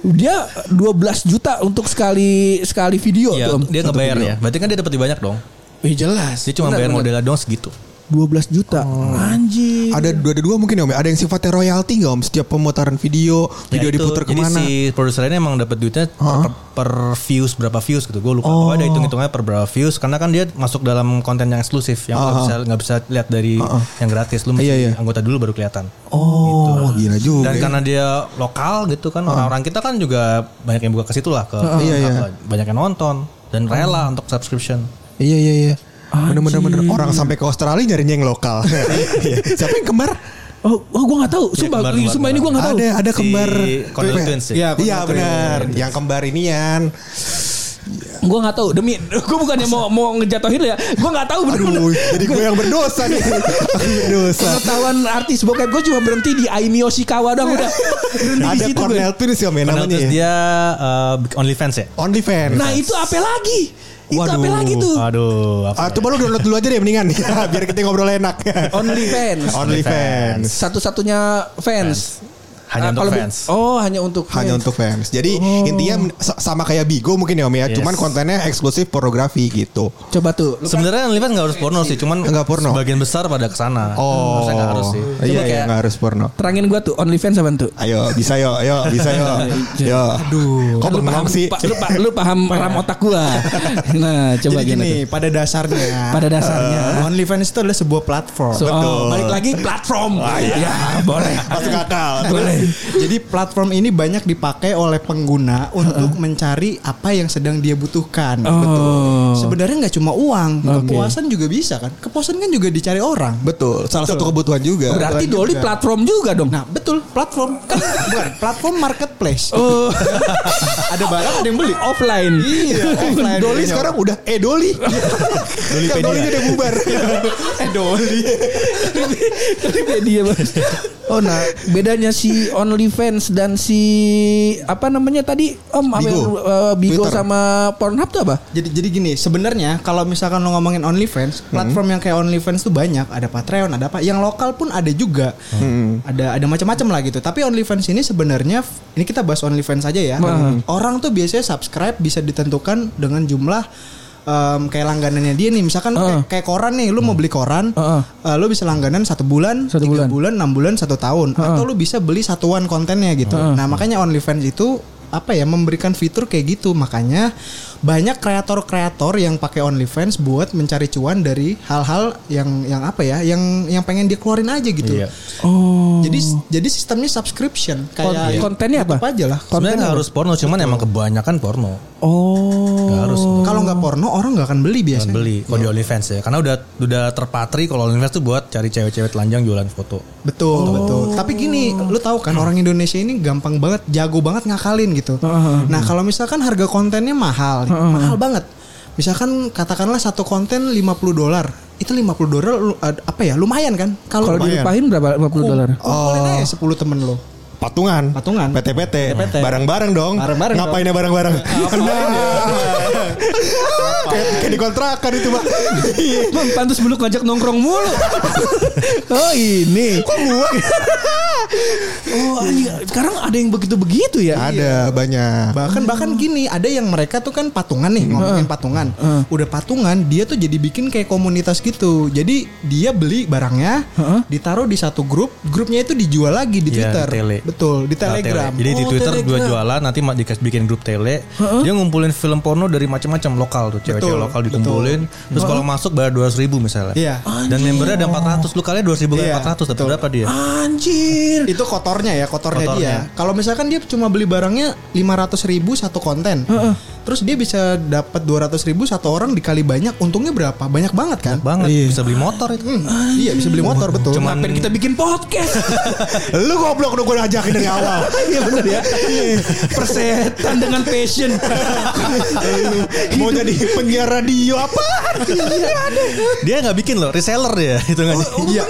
dia 12 juta untuk sekali sekali video Iya, tuh. Dia ngebayar ya. Berarti kan dia dapat banyak dong. Wih jelas. Dia cuma bayar modelnya doang segitu. 12 juta. Anjir. Ada dua ada dua mungkin ya om. Ada yang sifatnya royalti nggak om? Setiap pemutaran video, video Ya itu, diputar jadi ke mana? si produser ini emang dapat duitnya per, per views berapa views gitu. Gue lupa. Pokoknya ada hitung hitungannya per berapa views. Karena kan dia masuk dalam konten yang eksklusif yang nggak bisa nggak bisa lihat dari yang gratis. Lu mesti Iya, iya. anggota dulu baru kelihatan. Oh, gila juga. Dan ya. karena dia lokal gitu kan orang-orang kita kan juga banyak yang buka ke situ lah ke Iya, iya. apa, banyak yang nonton dan rela untuk subscription. Iya iya iya. Bener-bener bener. orang sampai ke Australia nyarinya yang lokal. Iya. Siapa yang kembar? Oh, oh gue nggak tahu. Sumpah, kembar, kembar, sumpah ini gue nggak tahu. Ada ada Si kembar. Ya? Iya Iya, benar. Yang kembar inian. Gue nggak tahu. Demi, gue bukannya mau mau ngejatuhin lo ya. Gue nggak tahu bener-bener. Aduh, jadi gue yang berdosa nih. Aku berdosa. Pengetahuan artis bokep gue cuma berhenti di Aimi Yoshikawa doang udah. Berhenti di Ada situ gue. Cornel Twins ya men Connell namanya. Twins ya? dia uh, OnlyFans ya? OnlyFans. Nah itu apa lagi? Itu apa Waduh. lagi tuh? Aduh, apa Ah, coba lu download dulu aja deh mendingan biar kita ngobrol enak. OnlyFans. OnlyFans. Satu-satunya fans. Hanya Ah, untuk fans. Oh, hanya untuk Hanya fans. untuk fans. Jadi intinya sa- sama kayak Bigo mungkin ya Om ya. Yes. Cuman kontennya eksklusif pornografi gitu. Coba tuh. Sebenarnya OnlyFans nggak harus porno sih, cuman Nggak porno. Sebagian besar pada ke sana. Oh. Harusnya nggak harus sih. Cuma Iya iya kayak nggak harus porno. terangin gue tuh OnlyFans apa tuh? Ayo bisa yo, ayo bisa yo. Yo. Aduh. Kok lu paham, sih? pa- lu, pa- lu paham ram otak gua. Nah, coba Jadi gini. gini, pada dasarnya. Pada dasarnya. OnlyFans itu adalah sebuah platform. So, oh, balik lagi platform. ya, boleh. Masuk akal. Boleh. Jadi platform ini banyak dipakai oleh pengguna untuk mencari apa yang sedang dia butuhkan. Oh. Sebenarnya nggak cuma uang, Oke. kepuasan juga bisa kan. Kepuasan kan juga dicari orang. Betul. Salah satu kebutuhan juga. Berarti Doli platform juga dong. Nah betul platform kan bukan platform marketplace. Oh, ada barang ada yang beli. offline. Iya, offline. Doli sekarang udah eh Doli. Doli Doli udah bubar. eh Doli. dia Mas. Oh nah, bedanya si OnlyFans dan si apa namanya tadi Om apa Bigo. yang, uh, Bigo Twitter. sama Pornhub tuh apa? Jadi jadi gini, sebenarnya kalau misalkan lo ngomongin OnlyFans, platform yang kayak OnlyFans tuh banyak, ada Patreon, ada apa. Yang lokal pun ada juga. Ada ada macam-macam lah gitu. Tapi OnlyFans ini sebenarnya ini kita bahas OnlyFans aja ya. Orang tuh biasanya subscribe bisa ditentukan dengan jumlah em, kayak langganannya dia nih. Misalkan kayak, kayak koran nih lu mau beli koran Heeh. eh, lu bisa langganan satu bulan Satu tiga bulan. bulan enam bulan satu tahun. Atau lu bisa beli satuan kontennya gitu. Nah makanya OnlyFans itu apa ya memberikan fitur kayak gitu. Makanya banyak kreator-kreator yang pakai OnlyFans buat mencari cuan dari hal-hal yang yang apa ya yang yang pengen dia keluarin aja gitu Iya. Oh. jadi jadi sistemnya subscription kayak Kon- kontennya apa? Aja lah Sebenarnya nggak harus porno, cuman emang kebanyakan porno. Oh. Nggak harus. kalau nggak porno orang nggak akan beli biasanya beli kalau di OnlyFans ya, karena udah udah terpatri kalau OnlyFans tuh buat cari cewek-cewek telanjang jualan foto. Betul, betul. Tapi gini, lu tahu kan orang Indonesia ini gampang banget, jago banget ngakalin gitu. Nah, kalau misalkan harga kontennya mahal, nih, mahal banget. Misalkan katakanlah satu konten 50 dolar. Itu 50 dolar apa ya? Lumayan kan? Kalau dilupain berapa? 50 dolar. kumpulin aja 10 temen lo. Patungan. Patungan. PT-PT. PT. Barang-barang dong. Barang-barang Ngapainnya barang-barang? kayak, kayak dikontrakan itu, Pak. Bang, pantas belum ngajak nongkrong mulu. oh ini. Kok gua? oh anjing, sekarang ada yang begitu-begitu ya? Ada banyak. Bahkan bahkan gini, ada yang mereka tuh kan patungan nih, ngomongin patungan. Udah patungan, dia tuh jadi bikin kayak komunitas gitu. Jadi dia beli barangnya, ditaruh di satu grup, grupnya itu dijual lagi di Iya, Twitter. di tele. Betul, di Nah, Telegram. tele. Jadi di Oh, Twitter dua Telegram. jualan nanti dikasih bikin grup tele. Dia ngumpulin film porno dari macam-macam lokal tuh, cewek-cewek Betul, lokal dikumpulin. Terus kalau masuk bayar dua ribu misalnya. Iya. Dan membernya ada 400 Lu kalian 200 ribu Iya, 400 dapat berapa dia? Anjir. Itu kotornya ya, kotornya, Kotornya. dia. Kalau misalkan dia cuma beli barangnya 500 ribu satu konten. Terus dia bisa dapat 200 ribu satu orang dikali banyak, untungnya berapa? Banyak banget kan? Banget bisa beli motor itu. Hmm, iya bisa beli motor betul. Cuman- Ngapain kita bikin podcast? Lu goblok udah gue ajakin dari awal. Iya benar ya. Persetan dengan passion. Mau jadi penyiar radio apa? Dia nggak bikin loh, reseller dia itu nggak Iya.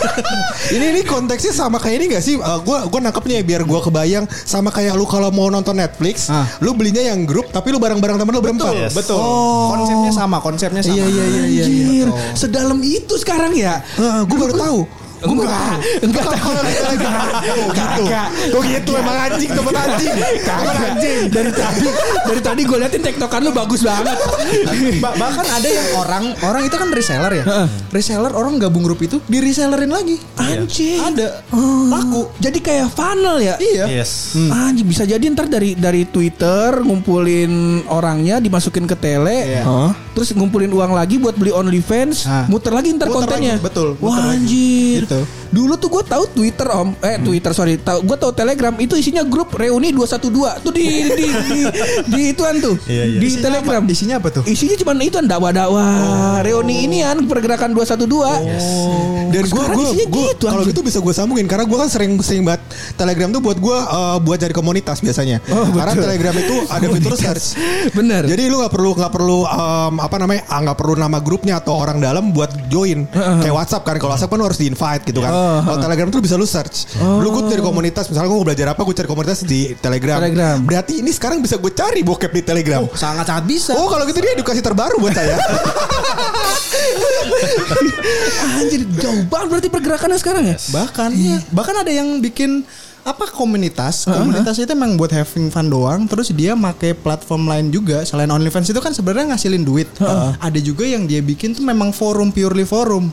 ini ini konteksnya sama kayak ini gak sih? Uh, gua gua nangkepnya ya biar gua kebayang sama kayak lu kalau mau nonton Netflix, Ah. lu belinya yang grup tapi lu bareng-bareng temen lu berempat. Yes. Betul. Oh. Konsepnya sama, konsepnya sama. Iya iya iya iya. iya. Anjir. Sedalam itu sekarang ya. Uh, gue baru tahu. Enggak, enggak tahu. Kagak. Kok gitu emang anjing temen anjing. Temen anjing. Dari tadi, dari tadi gue liatin tektokan lu bagus banget. Ba- bahkan ada yang orang orang itu kan reseller ya. reseller orang gabung grup itu di resellerin lagi. Anjing. Ada. Oh. Laku. Jadi kayak funnel ya? Iya. Yes. Anjing bisa jadi ntar dari dari Twitter ngumpulin orangnya dimasukin ke tele, Iya. Terus ngumpulin uang lagi buat beli OnlyFans, Hah. muter lagi ntar Muter kontennya. lagi, betul, muter Wah anjir. Gitu. Dulu tuh gue tahu Twitter om, eh Twitter sorry, tahu gue tahu Telegram itu isinya grup reuni 212 tuh di di di, di ituan tuh Iya, iya. di Isinya Telegram. apa? Isinya apa tuh? Isinya cuma itu dakwah-dakwah reuni ini kan pergerakan 212. Dan gue Sekarang gue gue gitu, kalau gitu bisa gue sambungin karena gue kan sering sering banget Telegram tuh buat gue eh, buat cari komunitas biasanya. Oh, karena betul. Telegram itu ada fitur search. Bener. Jadi lu nggak perlu nggak perlu em, apa namanya ah, nggak perlu nama grupnya atau orang dalam buat join kayak WhatsApp kan kalau WhatsApp kan harus di invite gitu kan. Kalau Telegram tuh bisa lu search. Lu gue cari komunitas misalnya gue mau belajar apa gue cari komunitas di Telegram. Telegram. Berarti ini sekarang bisa gue cari bokep di Telegram. Sangat-sangat bisa. Oh kalau gitu dia edukasi terbaru buat saya. Anjir jauh banget berarti pergerakannya sekarang ya. Bahkan bahkan ada yang bikin apa komunitas? Komunitas itu emang buat having fun doang terus dia make platform lain juga. Selain OnlyFans itu kan sebenarnya ngasilin duit. Ada juga yang dia bikin tuh memang forum purely forum.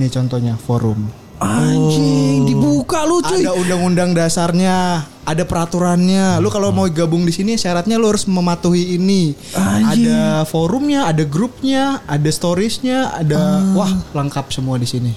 Nih contohnya forum. Anjing dibuka lu cuy. ada undang-undang dasarnya ada peraturannya lu kalau mau gabung di sini syaratnya lu harus mematuhi ini Anjing. ada forumnya ada grupnya ada storiesnya ada wah lengkap semua di sini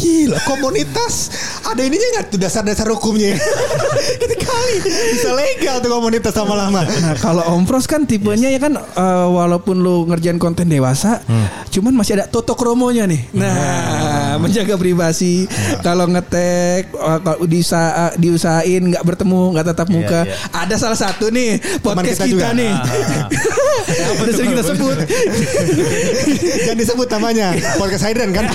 Gila komunitas ada ininya nggak tuh dasar-dasar hukumnya? Itu kali bisa legal tuh komunitas lama-lama. Nah kalau Om Pros kan tipenya ya kan eh, walaupun lu ngerjain konten dewasa, cuman masih ada toto kromonya nih. Nah menjaga privasi. Kalau ngetek eh, kalau diusaha, diusahain nggak bertemu nggak tatap muka. iya. Ada salah satu nih podcast kita kita, juga. nih. Udah sering kita sebut. Jangan disebut namanya podcast Hydran kan.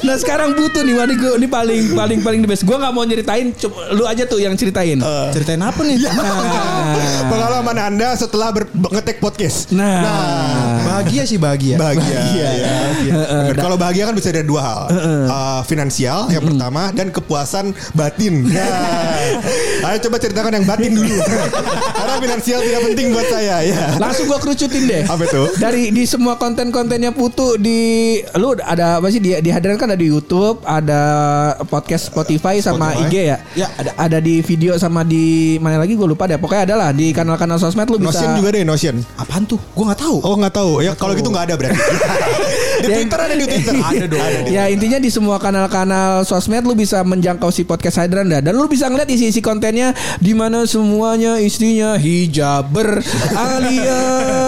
Nah sekarang butuh nih Wadi gue ini paling paling paling the best. Gue nggak mau nyeritain, coba lu aja tuh yang ceritain. ceritain apa nih Nah, Pengalaman anda setelah ber- ngetek podcast. nah, bahagia sih bahagia Bahagia. ya. Heeh, Kalau bahagia kan bisa dari dua hal. Uh, finansial yang pertama dan kepuasan batin. Nah, ayo coba ceritakan yang batin dulu. Karena finansial tidak penting buat saya ya. langsung gue kerucutin deh. Apa itu? Dari di semua konten-kontennya Putu di lu ada apa sih di di Hadran kan ada di YouTube, ada podcast Spotify sama Spotify. IG ya. Ya, ada. Ada di video sama di mana lagi gue lupa deh. Pokoknya ada lah di kanal-kanal sosmed lu bisa. Notion juga deh Notion. apaan tuh gue nggak tahu Oh nggak tahu. Ya kalau gitu nggak ada berarti. di Ya, Twitter ada di Twitter. Ada dong. Ya intinya di semua kanal-kanal sosmed lu bisa menjangkau si podcast Hydran dah. Dan lu bisa ngeliat isi-isi kontennya di mana semuanya istrinya hijaber alias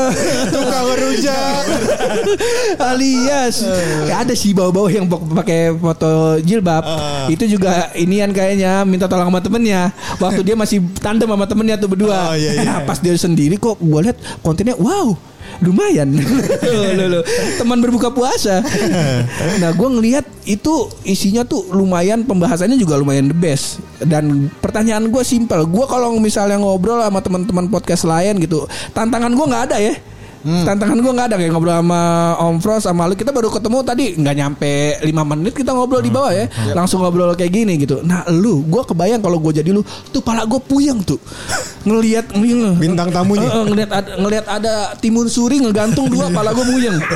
Tukang rujak. alias. Ya, ada sih bau-bau yang pakai foto jilbab. Itu juga inian kayaknya minta tolong sama temennya. Waktu dia masih tandem sama temennya tuh berdua. Oh, iya, iya. Nah, pas dia sendiri kok gue lihat kontennya wow lumayan. Loh, loh, teman berbuka puasa. Nah gue ngelihat itu isinya tuh lumayan pembahasannya juga lumayan the best. Dan pertanyaan gue simpel. Gue kalau misalnya ngobrol sama teman-teman podcast lain gitu tantangan gue nggak ada ya Tantangan gue nggak ada kayak ngobrol sama Om Fros sama lu kita baru ketemu tadi nggak nyampe 5 menit kita ngobrol di bawah ya langsung ngobrol kayak gini gitu. Nah lu gue kebayang kalau gue jadi lu tuh pala gue puyeng tuh ngelihat Bintang tamunya. Eh, ngelihat ada, ngelihat ada timun suri ngegantung dua pala gue puyeng.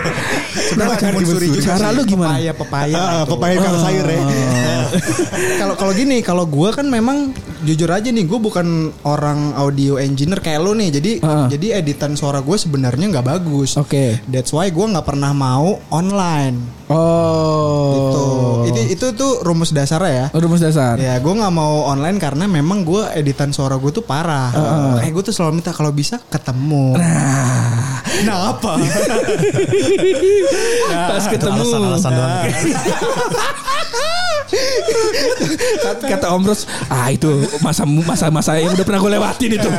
Nah, timun suri juga cara lu gimana? pepaya pepaya Ah, pepaya kang sayur ya. kalau kalau gini kalau gue kan memang jujur aja nih gue bukan orang audio engineer kayak lo nih jadi Heeh. jadi editan suara gue sebenarnya nggak bagus Oke. that's why gue nggak pernah mau online Oh. itu itu itu tuh rumus dasarnya ya rumus dasar. Ya gue nggak mau online karena memang gue editan suara gue tuh parah. Kayak gue tuh selalu minta kalau bisa ketemu. Nah, Nah apa? pas ketemu Alasan-alasan doang. Kata- kata Om Ros, ah itu masa masa masa yang udah pernah gue lewatin itu.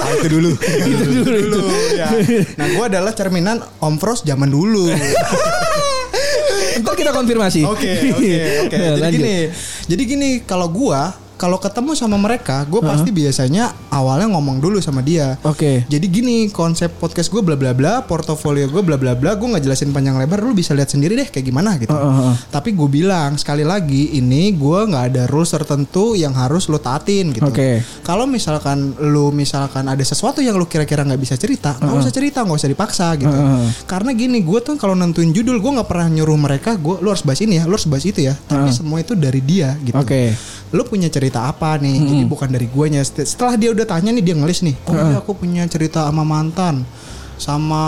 Ah, itu dulu. itu dulu itu. Ya. Nah gue adalah cerminan Om Fros zaman dulu. Ntar kita konfirmasi. Oke oke oke. Ya, Jadi gini, jadi gini kalau gue kalau ketemu sama mereka, gue pasti biasanya awalnya ngomong dulu sama dia. Oke. Jadi gini konsep podcast gue bla bla bla, portofolio gue bla bla bla, gue nggak jelasin panjang lebar, lu bisa lihat sendiri deh kayak gimana gitu. Heeh. Tapi gue bilang sekali lagi ini gue nggak ada rules tertentu yang harus lu taatin gitu. Oke. Kalau misalkan lu misalkan ada sesuatu yang lu kira-kira nggak bisa cerita, nggak usah cerita, nggak usah dipaksa gitu. Heeh. Karena gini, gue tuh kalau nentuin judul gue nggak pernah nyuruh mereka, gue lu harus bahas ini ya, lu harus bahas itu ya. Tapi semua itu dari dia gitu. Oke. Lu punya cerita apa nih? Jadi bukan dari guanya. Setelah dia udah tanya nih dia ngelis nih. Oh iya aku punya cerita sama mantan sama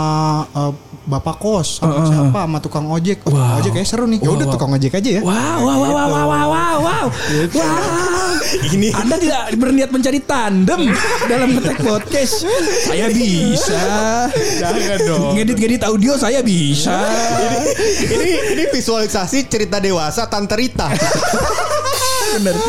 eh, bapak kos sama siapa sama tukang ojek oh, tukang ojek kayak seru nih ya udah tukang ojek aja ya Wow, wow, wow, wow, wow, wow, wow, wow. Wow. Ini Anda tidak berniat mencari tandem dalam ngetek podcast. Saya bisa. Jangan dong. Ngedit-ngedit audio saya bisa. ini ini visualisasi cerita dewasa Tante Rita. Bener.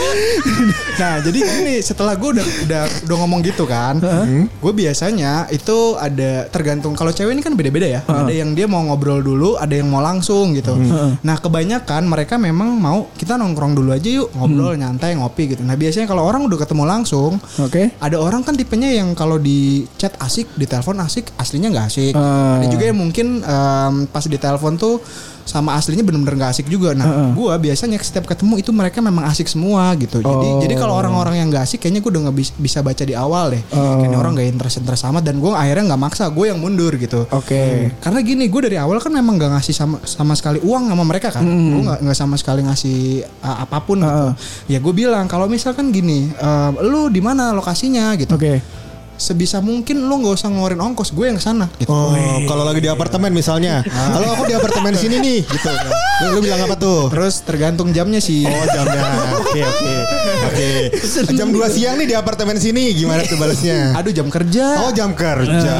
Nah jadi gini setelah gue udah udah udah ngomong gitu kan, gue biasanya itu ada tergantung kalau cewek ini kan beda-beda ya. Ada yang dia mau ngobrol dulu, ada yang mau langsung gitu. Nah kebanyakan mereka memang mau kita nongkrong dulu aja yuk ngobrol nyantai ngopi gitu. Nah biasanya kalau orang udah ketemu langsung, Oke. ada orang kan tipenya yang kalau di chat asik, di telepon asik, aslinya nggak asik. Ah. Ada juga yang mungkin em, pas di telepon tuh sama aslinya bener-bener nggak asik juga. Nah, gua biasanya setiap ketemu itu mereka memang asik semua gitu. Jadi Oh. jadi kalau orang-orang yang nggak asik, kayaknya gue udah nggak bis- bisa baca di awal deh. Oh. Kayaknya orang nggak interest interest amat dan gue akhirnya nggak maksa, gue yang mundur gitu. Oke. Karena gini, gue dari awal kan memang gak ngasih sama sama sekali uang sama mereka kan. Gue nggak nggak sama sekali ngasih uh, apa pun gitu. Ya gue bilang kalau misalkan gini, uh, lu di mana lokasinya gitu. Oke. Sebisa mungkin lu nggak usah ngeluarin ongkos, gue yang sana gitu. Oh, kalau lagi di apartemen misalnya. Kalau aku di apartemen sini nih gitu. Lu, lu bilang apa tuh? Terus tergantung jamnya sih. Oh jamnya. Oke oke oke. Jam 2 siang nih di apartemen sini gimana tuh balasnya? Aduh jam kerja. Oh jam kerja.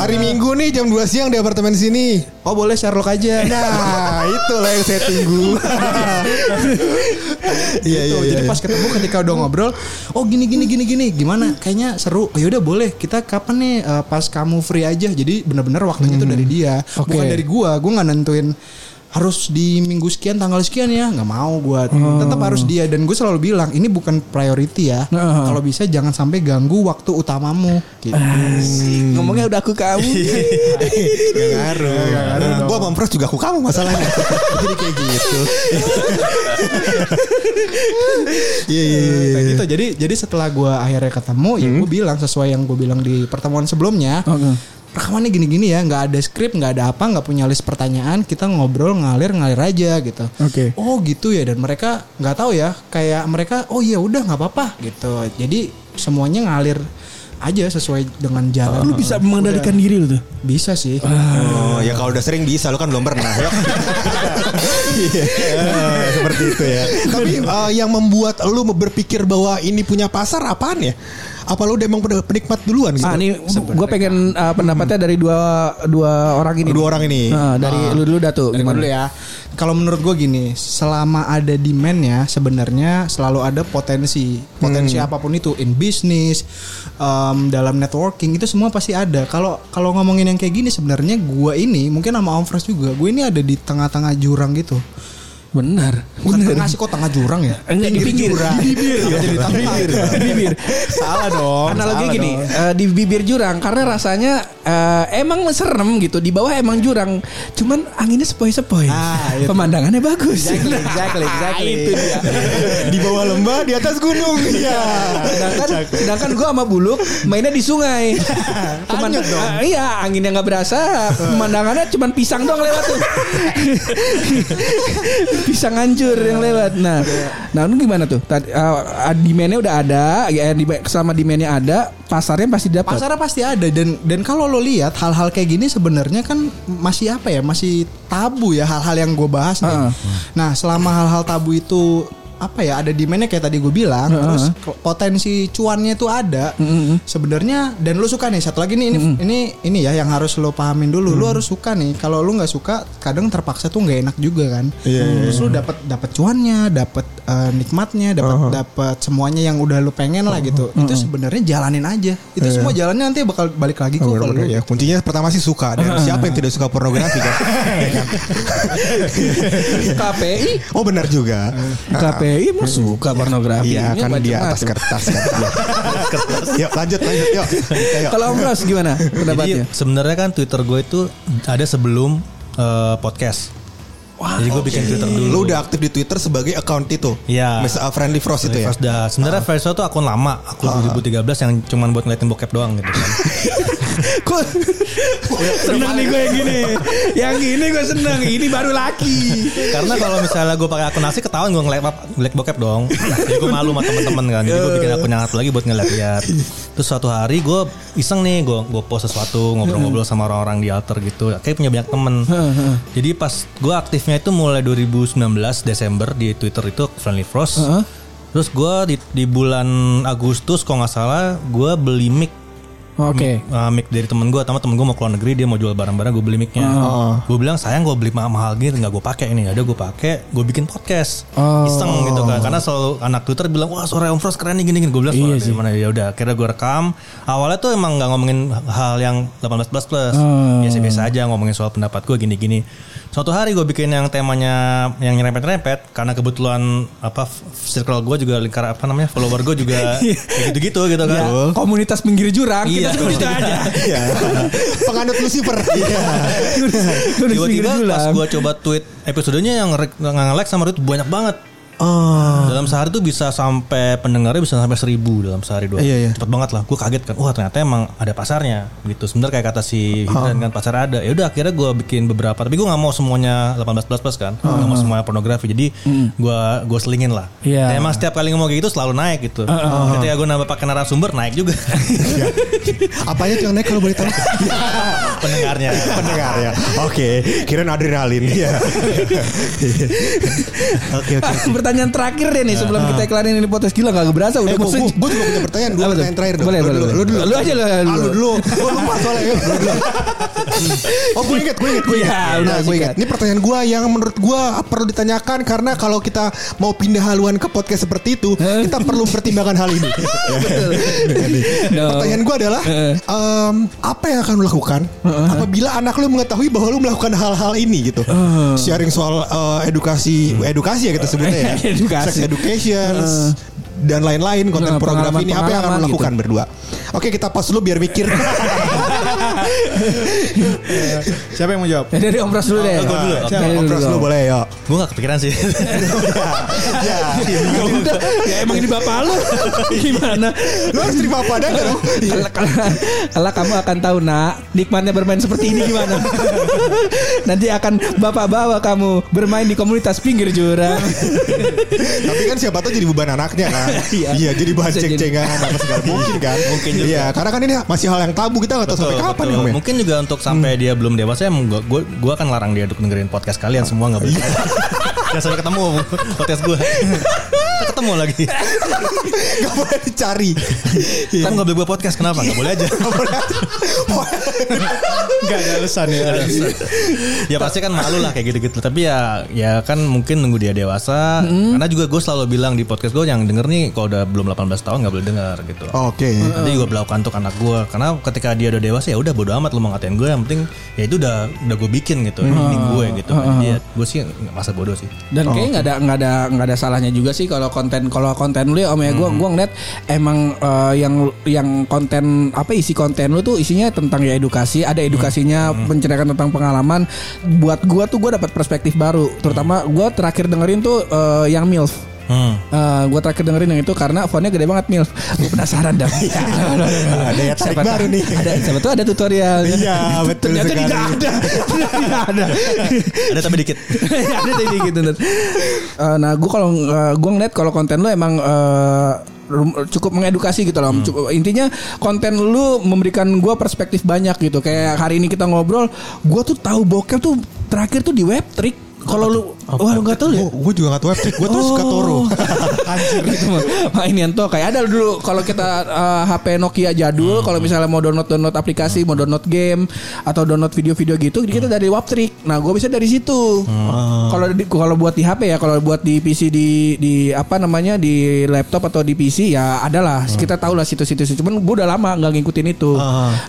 Hari Minggu nih jam 2 siang di apartemen sini. Oh boleh Sherlock aja. Nah, itulah yang saya tunggu. Iya iya iya. jadi pas ketemu ketika udah ngobrol, oh gini gini gini gini, gimana? Kayaknya seru. Oh, yaudah boleh. Kita kapan nih eh, pas kamu free aja. Jadi bener-bener waktunya itu dari dia, Oke. bukan dari gua. Gua nggak nentuin harus di minggu sekian tanggal sekian ya nggak mau gua tetap harus dia dan gue selalu bilang ini bukan priority ya Heeh. kalau bisa jangan sampai ganggu waktu utamamu gitu. Ngomongnya udah aku kamu. Gak ngaruh. Gua mampres juga aku kamu masalahnya. Jadi kayak gitu. Iya iya iya. Kayak gitu. Jadi jadi setelah gua akhirnya ketemu ya gue bilang sesuai yang gue bilang di pertemuan sebelumnya. Oke. Rekamannya gini-gini ya, nggak ada skrip, nggak ada apa, nggak punya list pertanyaan, kita ngobrol ngalir ngalir aja gitu. Oke. Oh gitu ya, dan mereka nggak tahu ya, kayak mereka, oh iya udah nggak apa-apa gitu. Jadi semuanya ngalir aja sesuai dengan jalan. Lu bisa mengendalikan diri lu tuh. Bisa sih. Oh ya kalau udah sering bisa lu kan belum pernah ya. Iya, seperti itu ya. Tapi eh, yang membuat lu berpikir bahwa ini punya pasar apaan ya? Apa lu udah emang pen- penikmat duluan gitu? Ah, ini gue pengen uh, pendapatnya dari dua dua orang ini. Dua orang ini. Nah, dari lu dulu Datu. Dari Gimana dulu ya. Kalau menurut gue gini, selama ada demandnya, sebenarnya selalu ada potensi, potensi apa pun itu, in business, em, dalam networking itu semua pasti ada. Kalau kalau ngomongin yang kayak gini, sebenarnya gue ini mungkin sama Om Fresh juga, gue ini ada di tengah-tengah jurang gitu. Benar. Bukan tengah sih kok tengah jurang ya? Enggak di pinggir, jurang. di bibir, Kenapa jadi tengah? di bibir. Salah dong. Analogi salah gini, dong. eh, di bibir jurang karena rasanya eh, emang serem gitu. Di bawah emang jurang, cuman anginnya sepoi-sepoi. Ah, itu. Pemandangannya bagus. Exactly, exactly, exactly. itu dia. di bawah lembah, di atas gunung. Iya. Sedangkan, sedangkan gue sama Buluk mainnya di sungai. Cuman, ah, iya anginnya nggak berasa, pemandangannya cuman pisang doang lewat tuh. pisang hancur yang lewat. Nah, nah lu gimana tuh? Tadi uh, demandnya udah ada, ya di selama demandnya ada, pasarnya pasti dapat. Pasarnya pasti ada dan dan kalau lo lihat hal-hal kayak gini sebenarnya kan masih apa ya masih tabu ya hal-hal yang gue bahas nih. Heeh. Nah selama hal-hal tabu itu apa ya ada demandnya kayak tadi gue bilang terus ke- potensi cuannya itu ada. Sebenarnya dan lu suka nih satu lagi nih ini ini ini ya yang harus lo pahamin dulu. Lu harus suka nih kalau lu nggak suka kadang terpaksa tuh nggak enak juga kan. Terus lu dapat dapat cuannya dapat eh, nikmatnya dapat dapat semuanya yang udah lu pengen lah gitu. Itu sebenarnya jalanin aja. Itu semua jalannya nanti bakal balik lagi kok kalau lu. Ya, kuncinya pertama sih suka dan siapa yang tidak suka pornografi kan? KPI. Oh benar juga. KPI Iya, emang suka pornografi. Iya kan dia atas kertas kan. Yuk lanjut lanjut yuk. Kalau Om Ros gimana pendapatnya? sebenarnya kan Twitter gue itu ada sebelum eh, podcast. Jadi gue bikin Twitter dulu. Lu udah aktif di Twitter sebagai account itu. Iya. Mis- uh, Friendly Frost itu ya. First dah. Sebenarnya First tuh akun lama, akun 2013 yang cuman buat ngeliatin bokep doang gitu kan. Kok seneng nih gue yang gini. Yang gini gue seneng. Ini baru laki. Karena kalau misalnya gue pakai akun asli ketahuan gue ngeliat ngeliat bokep dong. Jadi gue malu sama teman-teman kan. Jadi gue bikin akun yang satu lagi buat ngeliat-liat. Terus suatu hari gue iseng nih gue gue post sesuatu ngobrol-ngobrol sama orang-orang di alter gitu. Kayak punya banyak temen. Jadi pas gue aktifnya itu mulai 2019 Desember di Twitter itu Friendly Frost. Terus gue di, di bulan Agustus kalau nggak salah gue beli mic Oke. uh, mic dari temen gue, sama temen gue mau keluar negeri dia mau jual barang-barang gue beli micnya. Gue bilang sayang gue beli mahal-mahal gini nggak gue pakai ini. Ada gue pakai, gue bikin podcast, Oh. iseng gitu kan. Karena selalu anak Twitter bilang wah suara Om Frost keren nih gini-gini. Gue bilang suara dari mana ya udah. Akhirnya gue rekam. Awalnya tuh emang nggak ngomongin hal yang 18 plus plus, biasa-biasa aja ngomongin soal pendapat gue gini-gini. Suatu hari gue bikin yang temanya yang nyerempet-nyerempet karena kebetulan apa circle gue juga lingkar apa namanya follower gue juga kayak gitu-gitu gitu kan. Ya, komunitas pinggir jurang. Iya. Kita sebut itu aja. Iya. Penganut Lucifer. Iya. Pinggir Tiba-tiba pas gue coba tweet episodenya yang nge-like sama retweet banyak banget. Oh. Dalam sehari tuh bisa sampai pendengarnya bisa sampai seribu dalam sehari dua. Iya, iya. Cepet banget lah. Gue kaget kan. Wah ternyata emang ada pasarnya gitu. Sebenarnya kayak kata si Hidran kan pasar ada. Ya udah akhirnya gue bikin beberapa. Tapi gue nggak mau semuanya 18 plus plus kan. Nggak mau semuanya pornografi. Jadi gue gue selingin lah. Iya. Dan emang setiap kali ngomong kayak gitu selalu naik gitu. Ketika gue nambah pakai narasumber naik juga. Apanya tuh yang naik kalau boleh tahu? Pendengarnya. Pendengar ya. Oke, kirain adrenalin. Iya. Oke oke. Pertanyaan terakhir deh nih sebelum kita kelarin ini podcast gila gak berasa udah Eh, gue juga punya pertanyaan. Dua pertanyaan terakhir dong. Boleh, boleh. Lu dulu. Lu aja, lu, lu Ah, dulu. Lu dulu. Gue lupa soalnya. Dulu. Oh gue inget, gue inget, gue inget. Iya, Nah, gue inget. Ini pertanyaan gue yang menurut gue perlu ditanyakan karena kalau kita mau pindah haluan ke podcast seperti itu, kita perlu pertimbangkan hal ini. Pertanyaan gue adalah, apa yang akan lu lakukan apabila anak lu mengetahui bahwa lu melakukan hal-hal ini gitu? Sharing soal eh, edukasi, edukasi ya kita sebutnya ya. Edukasi. Sex education dan lain-lain konten Nah, pornografi ini apa yang akan lakukan berdua? Oke kita pas dulu biar mikir. Siapa yang mau jawab? Ya, dari Om Pras dulu deh. gua dulu. Dari Om Pras dulu boleh ya. gue gak kepikiran sih. ya. Ya udah, ya emang ini bapak lu. Gimana? Lu harus terima apa adanya dong. Kalau kamu akan tahu nak nikmatnya bermain seperti ini gimana? Nanti akan bapak bawa kamu bermain di komunitas pinggir jurang. Tapi kan siapa tahu jadi beban anaknya kan. Iya. Iya jadi bahan ceng-cengan apa segala mungkin kan. Mungkin juga. Iya karena kan ini masih hal yang tabu kita nggak tahu sampai kapan betul. ya Om ya. Mungkin juga untuk sampai dia belum dewasa gua gua, gua akan larang dia untuk dengerin podcast kalian semua nggak boleh. Jangan sampai ketemu podcast gua. Ketemu lagi. Gak boleh dicari. Kan nggak boleh buat podcast kenapa? Nggak boleh aja. Enggak ada alasan ya. ya pasti kan malu lah kayak gitu-gitu. Tapi ya ya kan mungkin nunggu dia dewasa. Karena juga gue selalu bilang di podcast gue yang denger nih kalau udah belum 18 tahun nggak boleh denger gitu. Oke. Nanti juga berlakukan untuk anak gue karena ketika dia udah dewasa ya udah bodo amat lu mau ngatain gue yang penting ya itu udah udah gue bikin gitu ini gue gitu jadi ya gue sih nggak masa bodoh sih Dan kayaknya nggak ada nggak ada nggak ada salahnya juga sih kalau konten kalau konten lu ya om ya gue gua ngeliat emang eh, yang yang konten apa isi konten lu tuh isinya tentang ya edukasi ada edukasinya menceritakan tentang pengalaman. Buat gua tuh gua dapat perspektif baru terutama gua terakhir dengerin tuh eh, yang milf hmm. Eh, gue terakhir dengerin yang itu karena fontnya gede banget Milf Gue penasaran dah Ada yang tarik Siapa baru nih. Ada, siapa tuh ada tutorial Iya, betul Ternyata sekali. tidak ada tidak ada ada tapi dikit ada tadi gitu Nat. Eh, nah gue kalau gue ngeliat kalau konten lu emang eh, rum- cukup mengedukasi gitu loh Hmm. Cukup- intinya konten lu memberikan gue perspektif banyak gitu kayak hari ini kita ngobrol gue tuh tahu bokep tuh terakhir tuh di web trick kalau lu wah lu nggak tahu ya Gue juga gak tahu website. Gue tuh suka Toro. Anjir gitu mah. Main tuh kayak ada dulu kalau kita eh, HP Nokia jadul kalau misalnya mau download download aplikasi, mau download game atau download video-video gitu kita dari Waptrick. Nah, gue bisa dari situ. Kalau di- kalau buat di HP ya, kalau buat di PC di di apa namanya di laptop atau di PC ya adalah kita tahu lah situs-situs itu. Cuman gue udah lama nggak ngikutin itu.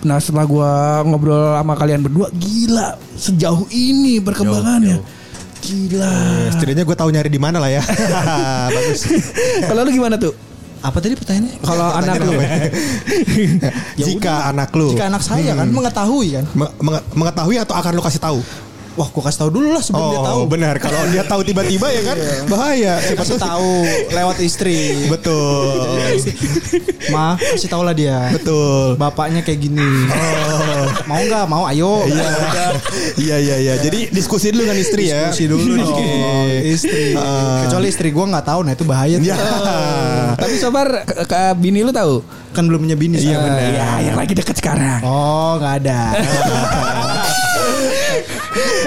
Nah, setelah gue ngobrol sama kalian berdua, gila sejauh ini perkembangannya. Gila. Ya, setidaknya gue tahu nyari di mana lah ya. Bagus. Kalau lu gimana tuh? Apa tadi pertanyaannya? Kalau anak lu. Jika anak lu Jika anak saya kan mengetahui kan. me- menge- mengetahui atau akan lu kasih tahu? Wah, gua kasih tahu dulu lah sebelum dia tahu. Oh benar. Kalau dia tahu tiba-tiba ya kan bahaya. Siapa Kasih tahu lewat istri. Betul. Ma, kasih tahu lah dia. Betul. Bapaknya kayak gini. Mau nggak? Mau, ayo. Iya, iya, iya, iya. Jadi diskusi dulu dengan istri ya. Diskusi dulu dong. Istri. Ah. Kecuali istri gua nggak tahu, nah itu bahaya. tuh. Ya. Tapi Sobar ke, ke bini lu tahu? Kan belum punya bini. Iya, benar. Ya, yang lagi deket sekarang. Oh, nggak ada.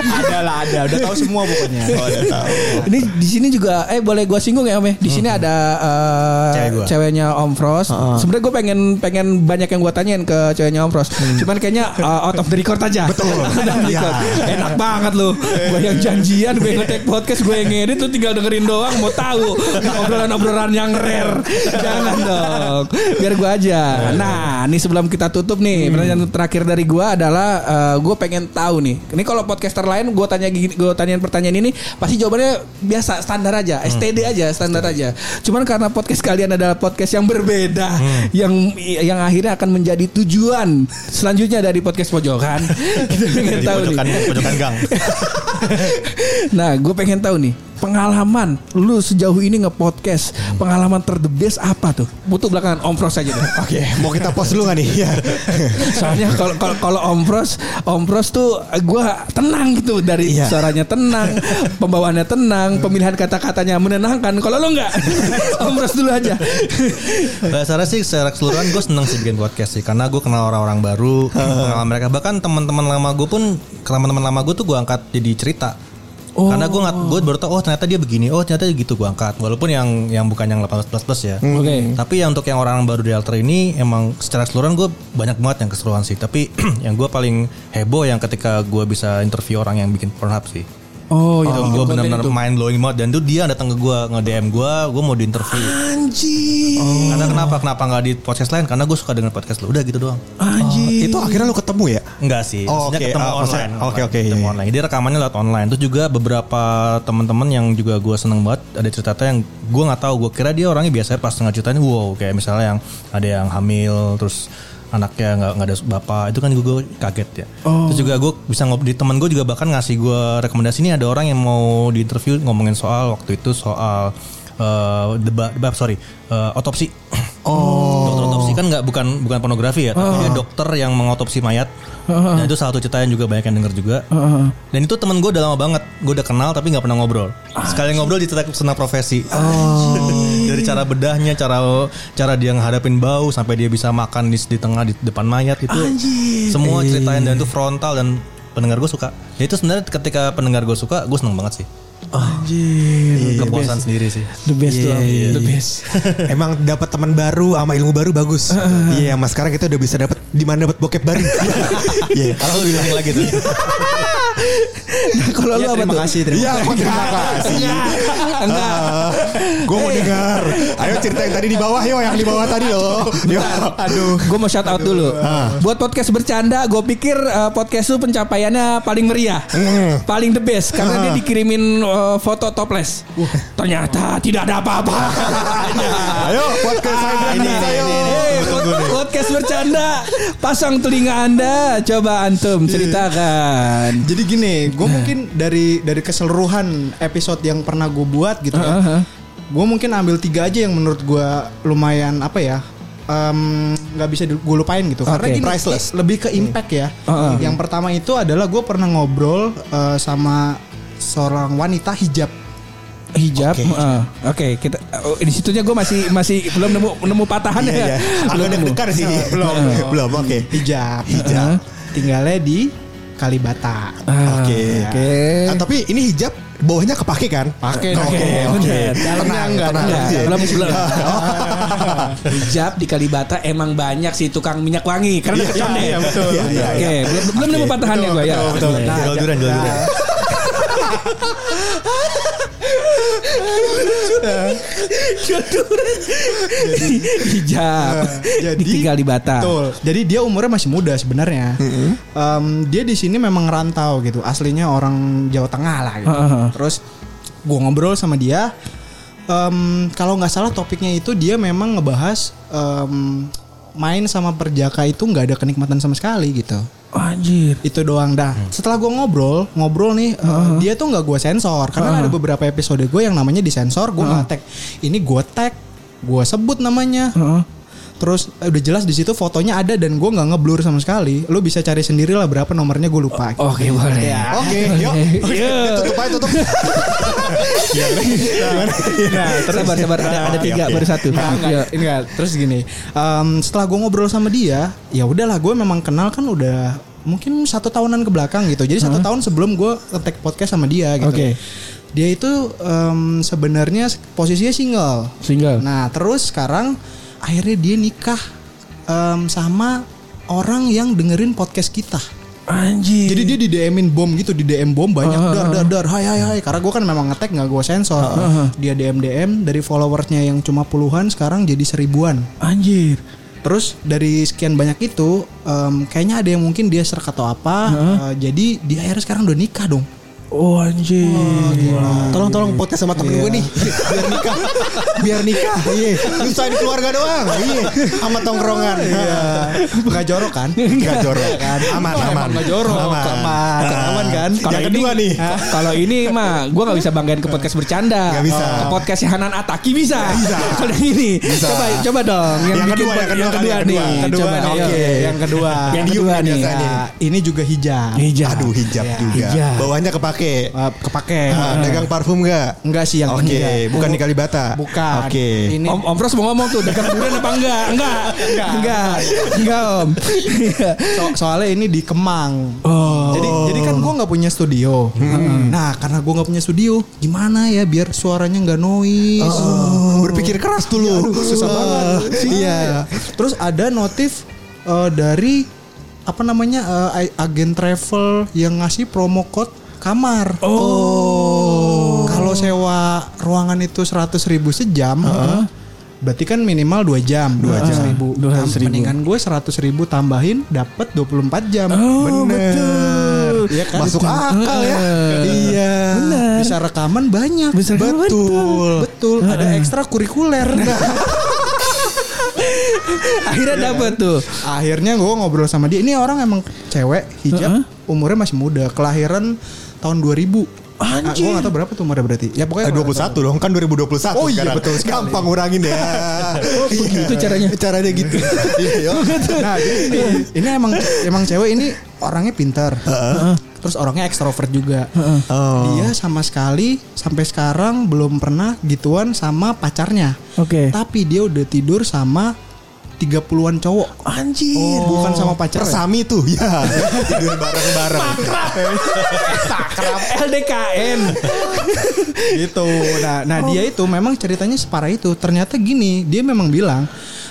ada lah, ada. Udah tahu semua pokoknya. Oh, udah tahu. Ini di sini juga eh boleh gua singgung ya Om ya. Di sini ada eh, Cewek gua. ceweknya Om Frost. Sebenarnya gue pengen pengen banyak yang gua tanyain ke ceweknya Om Frost. Cuman kayaknya eh, out of the record aja. Betul. Enak banget lu. Gue yang janjian, gue nge-take podcast, gue yang ngedit, lu tinggal dengerin doang. Mau tahu obrolan-obrolan yang rare. Jangan dong. Biar gua aja. Nah, ini sebelum kita tutup nih, pertanyaan terakhir dari gua adalah eh, gue pengen tahu nih. Ini kalau podcaster lain gue tanya gini, gue tanyain pertanyaan ini pasti jawabannya biasa standar aja, STD aja, standar aja. Cuman karena podcast kalian adalah podcast yang berbeda, yang yang akhirnya akan menjadi tujuan selanjutnya dari podcast pojokan. Kita pengen Di tahu pojokan, nih. pojokan gang. Nah, gue pengen tahu nih pengalaman lu sejauh ini nge-podcast pengalaman ter the best apa tuh? Butuh belakangan Om Pros aja deh. Oke, mau kita pause dulu gak nih? Ya. Soalnya kalau kalau kalau Om Pros, Om Pros tuh gue tenang gitu dari Iya. suaranya tenang, pembawaannya tenang, pemilihan kata-katanya menenangkan. Kalau lu enggak, Om Pros dulu aja. Dasarnya sih secara keseluruhan gue seneng sih bikin podcast sih Karena gue kenal orang-orang baru Kenal mereka Bahkan teman-teman lama gue pun Teman-teman lama gue tuh gue angkat jadi cerita Karena gue nggak gue baru tau oh ternyata dia begini oh ternyata gitu gue angkat walaupun yang yang bukan yang 18 plus plus ya. Oke. Tapi yang untuk yang orang baru di alter ini emang secara keseluruhan gue banyak banget yang keseluruhan sih. Tapi yang gue paling heboh yang ketika gue bisa interview orang yang bikin Pornhub sih. Oh, itu gue benar-benar mind blowing banget dan tuh dia datang ke gue nge DM gue, gue mau diinterview. Anjir. Karena kenapa? Kenapa nggak di podcast lain? Karena gue suka dengan podcast lu. Udah gitu doang. Itu akhirnya lu ketemu ya? Enggak sih, Oh, maksudnya oke. ketemu maksudnya- online. oke, oke, iya, ketemu iya. online. Jadi rekamannya lewat online. Terus juga beberapa teman-teman yang juga gue seneng banget ada cerita yang gue nggak tahu. Gue kira dia orangnya biasa pas tengah ceritanya wow kayak misalnya yang ada yang hamil terus anaknya nggak nggak ada bapak itu kan gue kaget ya. Terus juga gue bisa ngob di teman gue juga bahkan ngasih gue rekomendasi ini ada orang yang mau di interview ngomongin soal waktu itu soal eh, debat debat sorry eh, otopsi. Oh. Dokter otopsi kan nggak bukan bukan pornografi ya, tapi dia dokter yang mengotopsi mayat. Dan itu salah satu cerita yang juga banyak yang denger juga. Dan itu temen gue udah lama banget, gue udah kenal tapi nggak pernah ngobrol. Sekali ngobrol cerita senang profesi. Dari cara bedahnya, cara cara dia ngehadapin bau sampai dia bisa makan di, di tengah di depan mayat itu. Semua ceritain dan itu frontal dan pendengar gue suka. Ya itu sebenarnya ketika pendengar gue suka, gue seneng banget sih. Anjir. Kepuasan sendiri sih. The best tuh. Om. The best. Emang dapat teman baru sama ilmu baru bagus. Iya, mas sekarang kita udah bisa dapat di mana dapat bokep baru. Iya. Kalau bilang lagi tuh. Nah, kalau lu Ya, apa terima tuh? kasih, terima Iya, terima kasih. Enggak. Gue mau dengar. Ayo cerita yang tadi di bawah yo, yang di bawah tadi. Yo. Aduh, gue mau shout out dulu. Buat podcast bercanda, gue pikir uh, podcast lu pencapaiannya paling meriah, paling the best karena dia dikirimin uh, foto topless. Ternyata tidak ada apa-apa. Ayo podcast saya ini, berani ayo. Hey, podcast bercanda, pasang telinga anda, coba antum ceritakan. Jadi gini, gue mungkin dari dari keseluruhan episode yang pernah gue buat gitu ya, Uh-huh. gue mungkin ambil tiga aja yang menurut gue lumayan apa ya, nggak bisa gue lupain gitu. Karena Oke. gini, Priceless. lebih ke impact ya. Uh-uh. Yang pertama itu adalah gue pernah ngobrol eh, sama seorang wanita hijab. Hijab, Oke. uh, oke kita oh, di situnya gue masih masih belum nemu nemu patahan Iya, ya. iya. Agak deg-degan sih. Belum. Belum, oke. Hijab. Hijab. Tinggalnya di Kalibata. Ah, Oke. Oke. Ah, tapi ini hijab bawahnya kepake kan? Pakai Oke, dong. oke. Dalamnya Tenang, enggak, tenang. Enggak, belum belum. Hijab di Kalibata emang banyak sih tukang minyak wangi karena dekat iya, betul. Iya, iya, Oke, iya. belum belum nemu patahannya gue ya. betul, betul. Nah, Jual durian, jual durian. Hijab. jadi tinggal di Batam. Betul. Jadi dia umurnya masih muda sebenarnya. Dia di sini memang rantau gitu. Aslinya orang Jawa Tengah lah gitu. Heeh. Terus gua ngobrol sama dia. em, kalau nggak salah topiknya itu dia memang ngebahas em, main sama perjaka itu nggak ada kenikmatan sama sekali gitu. Anjir. Itu doang dah. Setelah gua ngobrol, ngobrol nih, eh, dia tuh nggak gua sensor karena ada beberapa episode gue yang namanya disensor, gua nggak tag. Ini gua tag, gua sebut namanya. Heeh. Terus eh, udah jelas di situ fotonya ada dan gue nggak ngeblur sama sekali. Lu bisa cari sendiri lah berapa nomornya gue lupa. Oke boleh. Ya. Oke, yuk. Iya. Tutup aja tutup. Nah, sabar sabar ada, ada tiga baru satu. Enggak, enggak, Iya. enggak. Terus gini, em, setelah gue ngobrol sama dia, ya udahlah gue memang kenal kan udah mungkin satu tahunan ke belakang gitu. Jadi satu tahun sebelum gue nge-tag podcast sama dia gitu. Oke. Dia itu em, sebenarnya posisinya single. Single. Nah terus sekarang akhirnya dia nikah em, sama orang yang dengerin podcast kita. Anjir. Jadi dia di DM-in bom gitu, di DM bom banyak dar dar dar, hai hai hai. Karena gue kan memang ngetek nggak gue sensor. Dia DM DM dari followersnya yang cuma puluhan sekarang jadi seribuan. Anjir. Terus dari sekian banyak itu, em, kayaknya ada yang mungkin dia serak atau apa. eh, jadi dia akhirnya sekarang udah nikah dong. Oh anjir. Tolong tolong podcast sama temen gue nih biar nikah. Biar nikah. Iya. Nyusahin keluarga doang. Iya. Sama tongkrongan. Iya. Nggak jorok kan? Enggak jorok. Aman aman. Nggak jorok. Aman. Aman. Aman kan? Yang kedua nih. Hah? Kalau ini mah gue nggak bisa banggain ke podcast bercanda. Nggak bisa. Ke podcast Hanan Ataki bisa. Kalau yang ini coba coba dong Yang bikin kedua, yang kedua yang kedua yang nih. kedua. Kedua, Coba nih, oke. Yang kedua. Yang kedua kan nih. Ya, ini juga hijab. Hijab. Aduh hijab Iya. juga. Bawahnya kepake. Eh, kepake. Ah, dagang parfum enggak? Enggak sih yang Oke, ini enggak. bukan di Kalibata. Bukan. Oke. Ini Om Om Pros mau ngomong tuh dagang durian apa enggak? Enggak. Enggak. Enggak Om. Iya. so- soalnya ini di Kemang. Oh. Jadi jadi kan gue nggak punya studio. Nah karena gue nggak punya studio, gimana ya biar suaranya nggak noise. Oh, berpikir keras dulu. susah Oh, banget. Iya. Terus ada notif eh, dari apa namanya eh, agen travel yang ngasih promo code kamar. Oh. Kalau sewa ruangan itu 100.000 ribu sejam. Berarti kan minimal 2 jam, 2 jam ribu. 200.000. Nah, Mendingan gue 100 ribu tambahin dapat 24 jam. Oh, Bener. Iya kan? Masuk akal ya. Iya. Bisa rekaman banyak. Bisa rekaman betul. Betul. Ada ekstra kurikuler. Akhirnya dapet tuh. Akhirnya gue ngobrol sama dia. Ini orang emang cewek, hijab, umurnya masih muda, kelahiran tahun 2000. Anjir. gue gak tau berapa tuh umurnya berarti. Ya pokoknya Eh, 21 dong kan 2021 Oh iya, sekarang. betul sekali. Gampang ngurangin ya. begitu caranya. Caranya gitu. Iya. Nah, jadi ini, ini emang emang cewek ini orangnya pintar. Terus orangnya ekstrovert juga. Oh. Dia sama sekali sampai sekarang belum pernah gituan sama pacarnya. Oke. Tapi dia udah tidur sama 30-an cowok. Anjir. Bukan sama pacar. ya? Persami tuh ya. Tidur bareng-bareng. Sakrab LDKN. gitu. Nah, nah dia itu memang ceritanya separah itu. Ternyata gini, dia memang bilang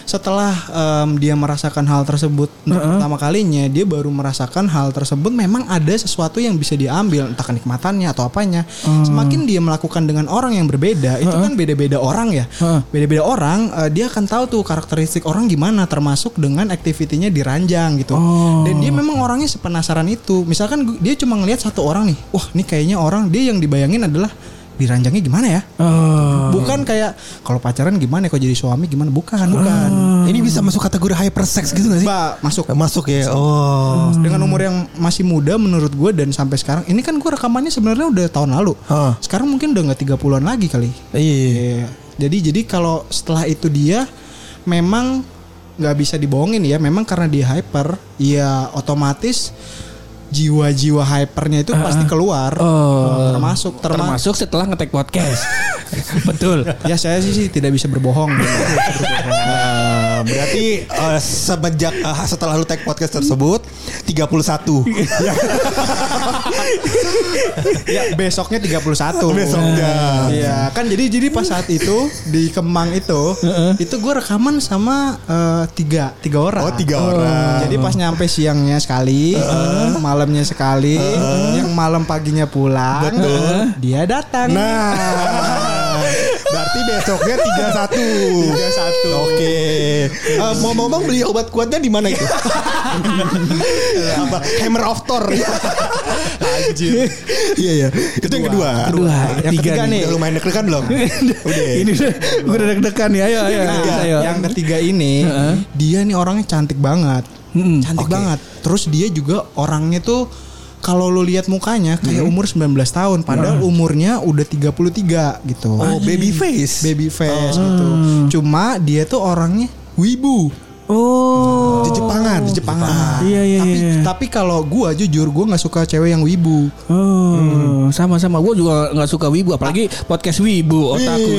setelah em, dia merasakan hal tersebut untuk pertama kalinya, dia baru merasakan hal tersebut memang ada sesuatu yang bisa diambil, entah kenikmatannya atau apanya. Semakin dia melakukan dengan orang yang berbeda, itu kan beda-beda orang ya. Heeh. Beda-beda orang, eh, dia akan tahu tuh karakteristik orang gimana, termasuk dengan aktivitinya di ranjang gitu. Dan dia memang orangnya sepenasaran itu. Misalkan dia cuma ngelihat satu orang nih, wah ini kayaknya orang dia yang dibayangin adalah di ranjangnya gimana ya? Oh. Bukan kayak kalau pacaran gimana kok jadi suami gimana? Bukan, bukan. Ini bisa masuk kategori hypersex gitu gak sih? Mbak masuk Masuk ya. Oh. dengan umur yang masih muda menurut gue dan sampai sekarang ini kan gue rekamannya sebenarnya udah tahun lalu. Hah. Sekarang mungkin udah nggak 30-an lagi kali. Iya. Jadi jadi kalau setelah itu dia memang nggak bisa dibohongin ya. Memang karena dia hyper, ya otomatis jiwa-jiwa hypernya itu pasti keluar. Oh. Termasuk terma- Termasuk setelah ngetek podcast. Betul. ya saya sih, sih tidak bisa berbohong. Eh, berarti eh, semenjak eh, setelah lu tag podcast tersebut 31. ya besoknya 31. Besoknya. Iya, kan jadi jadi pas saat itu di Kemang itu, itu gue rekaman sama eh, tiga tiga orang. Oh, tiga orang. Jadi pas nyampe siangnya sekali, malamnya sekali, yang malam paginya pulang, dia datang. Nah, berarti besoknya 31. 31. Oke. Eh, mau ngomong beli obat kuatnya di mana itu? Apa? Hammer of Thor. Anjir. Iya iya. Itu yang kedua. Kedua, yang tiga ketiga nih. Udah lumayan deg-degan belum? Udah. Ini udah gue udah deg-degan ya. Ayo ayo. Nah, ayo. yang ketiga ini dia nih orangnya cantik banget. Cantik banget. Terus dia juga orangnya tuh kalau lo lihat mukanya kayak umur 19 tahun padahal umurnya udah 33 gitu. Oh, baby face. Baby face gitu. Cuma dia tuh orangnya wibu. Oh. Di Jepangan. Di Jepangan. Iya, iya, Tapi iya. tapi kalau gua jujur gua nggak suka cewek yang wibu. Oh, sama-sama. Gue juga nggak suka wibu, apalagi podcast wibu otaku.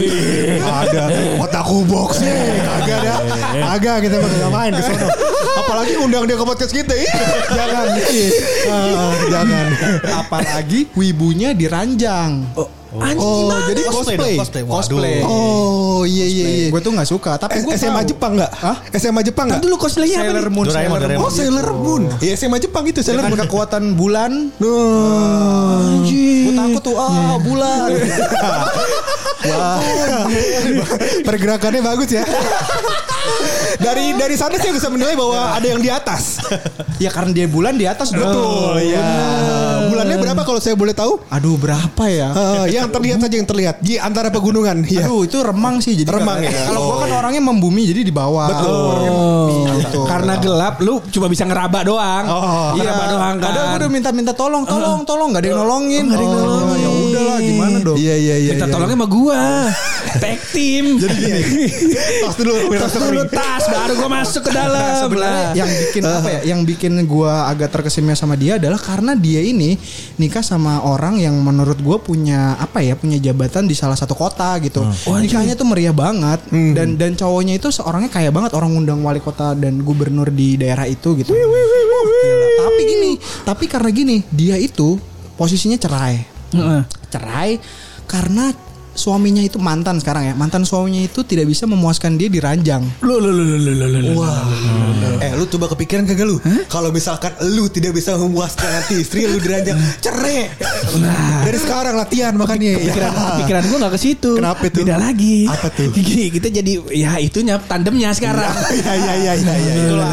Ada otaku box nih. Kagak ada. Kagak kita mah nggak main ke sono. Apalagi undang dia ke podcast kita. Ih, jangan. Ih, ah, jangan. Apalagi wibunya diranjang. Oh, jadi Cosplay cosplay. dong, cosplay. Waduh. Cosplay. Oh, iya iya iya. Gue tuh nggak suka. Tapi gue SMA Jepang enggak? Hah? SMA Jepang enggak? Dulu cosplaynya apa? Sailor? Moon. Doraemon, Sailor Doraemon. Oh, Sailor Moon. Iya, SMA Jepang itu Sailor Dengan Moon. kekuatan bulan. Nuh. Gue takut tuh ah bulan. Wah. Pergerakannya bagus ya. dari dari sana saya bisa menilai bahwa ada yang di atas. ya karena dia bulan di atas dong. Oh iya. Bulannya berapa kalau saya boleh tahu? Aduh berapa ya? Eh, yang terlihat saja yang terlihat di antara pegunungan. Iya. Aduh itu remang sih jadi Remang ya? Kalau gua Oh, kan orangnya membumi jadi di bawah. Betul. Orangnya membumi gitu. Karena gelap, lu cuma bisa ngeraba doang. Oh. Iya. Ngeraba doang kan. Kadang gua udah minta-minta tolong, tolong, tolong, nggak ada yang nolongin. Nggak ada yang nolongin. Ya udahlah, gimana dong? Iya iya iya. Minta iya. tolongnya sama gua. Tag team. Jadi gini. Tos dulu, Terus dulu tas baru gua masuk ke dalam. Nah, sebenarnya yang bikin apa ya? Yang bikin gua agak terkesima sama dia adalah karena dia ini nikah sama orang yang menurut gua punya apa ya? Punya jabatan di salah satu kota gitu. Nikahnya tuh meriah banget dan dan cowoknya itu seorangnya kaya banget orang undang wali kota dan gubernur di daerah itu gitu. Oh, gila. Tapi gini, tapi karena gini, dia itu posisinya cerai. Heeh. Cerai karena suaminya itu mantan sekarang ya. Mantan suaminya itu tidak bisa memuaskan dia di ranjang. Lu lu lu lu lu lu, lu. Wah. Eh lu coba kepikiran kagak lu? Kalau misalkan lu tidak bisa memuaskan nanti istri lu diranjang cerai. Dari sekarang latihan makanya. pikiran Ya. pikiran gue nggak ke situ. Kenapa tuh? Beda lagi. Apa tuh? Gini, kita jadi ya itunya tandemnya sekarang. Iya iya iya iya iya. Itulah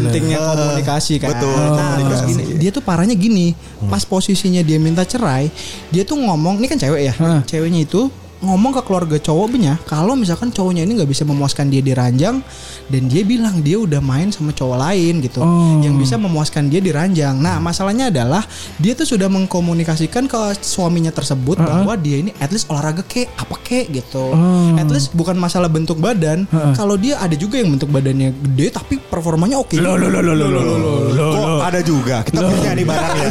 pentingnya komunikasi kan. Betul, Nah, komunikasi. terus dia tuh parahnya gini, pas posisinya dia minta cerai, dia tuh ngomong, ini kan cewek ya, Hah. ceweknya itu ngomong ke keluarga cowoknya kalau misalkan cowoknya ini nggak bisa memuaskan dia di ranjang dan dia bilang dia udah main sama cowok lain gitu Oh. yang bisa memuaskan dia di ranjang. Nah masalahnya adalah dia tuh sudah mengkomunikasikan ke suaminya tersebut bahwa dia ini at least olahraga kek apa kek gitu. Oh. At least bukan masalah bentuk badan. Kalau dia ada juga yang bentuk badannya gede tapi performanya oke. Lo lo lo lo lo lo lo lo. Kok ada juga kita punya nih barangnya.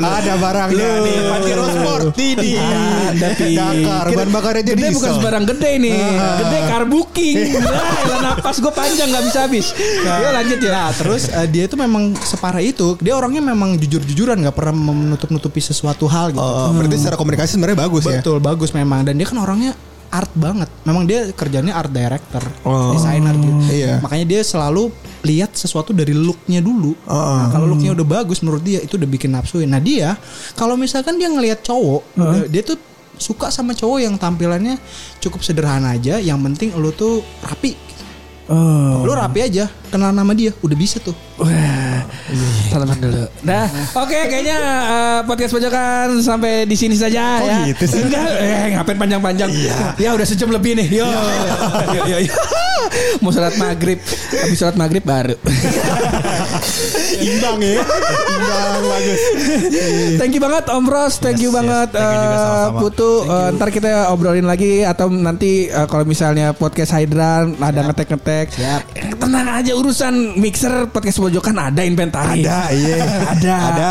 ada barangnya nih Pajero Sport Didi. Ada, Dakar bahan bakarnya jadi Gede bukan diesel. sembarang gede nih. Ah. Gede car booking. Nah, elah napas gue panjang nggak bisa habis. Yuk lanjut ya. Nah, terus eh, dia itu memang separah itu. Dia orangnya memang jujur-jujuran, nggak pernah menutup-nutupi sesuatu hal gitu. Oh, berarti secara komunikasi sebenarnya bagus ya. Betul, bagus memang. Dan dia kan orangnya art banget. Memang dia kerjanya art director, Oh. desainer gitu. Iya. Makanya dia selalu lihat sesuatu dari looknya dulu. Oh. Nah, kalau looknya udah bagus menurut dia itu udah bikin nafsuin. Nah dia kalau misalkan dia ngelihat cowok, udah- dia tuh suka sama cowok yang tampilannya cukup sederhana aja. Yang penting lu tuh rapi. Oh. Lu rapi aja, kenal nama dia, udah bisa tuh. Wah, salaman dulu. Nah, oke kayaknya eh, podcast pojokan sampai di sini saja Kok ya. gitu sih? Enggak, eh ngapain panjang-panjang? Ya udah sejam lebih nih. Yo. yo, yo, yo. Mau sholat maghrib, habis sholat maghrib baru. Imbang ya. Imbang bagus. thank you banget Om Ros, thank Yes, you yes. banget Thank you juga eh, sama-sama. Putu. Eh, ntar kita obrolin lagi atau nanti eh, kalau misalnya podcast Hydran ada ngetek-ngetek. Siap. Eh, Tenang aja urusan mixer podcast pojokan ada inventaris. Ada, iya. Ada. Ada,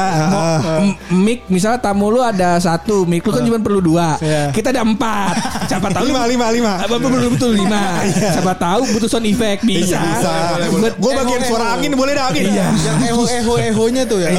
m- mic misalnya tamu lu ada satu, mic lu kan cuma perlu dua. Iya. Kita ada empat. Siapa tahu Lima, lima, lima. Betul betul lima. Siapa tahu butuh sound effect bisa. Iya, bisa. Buat- Gue bagian suara angin boleh dah angin. Iya. Yang eho eho ehonya tuh ya.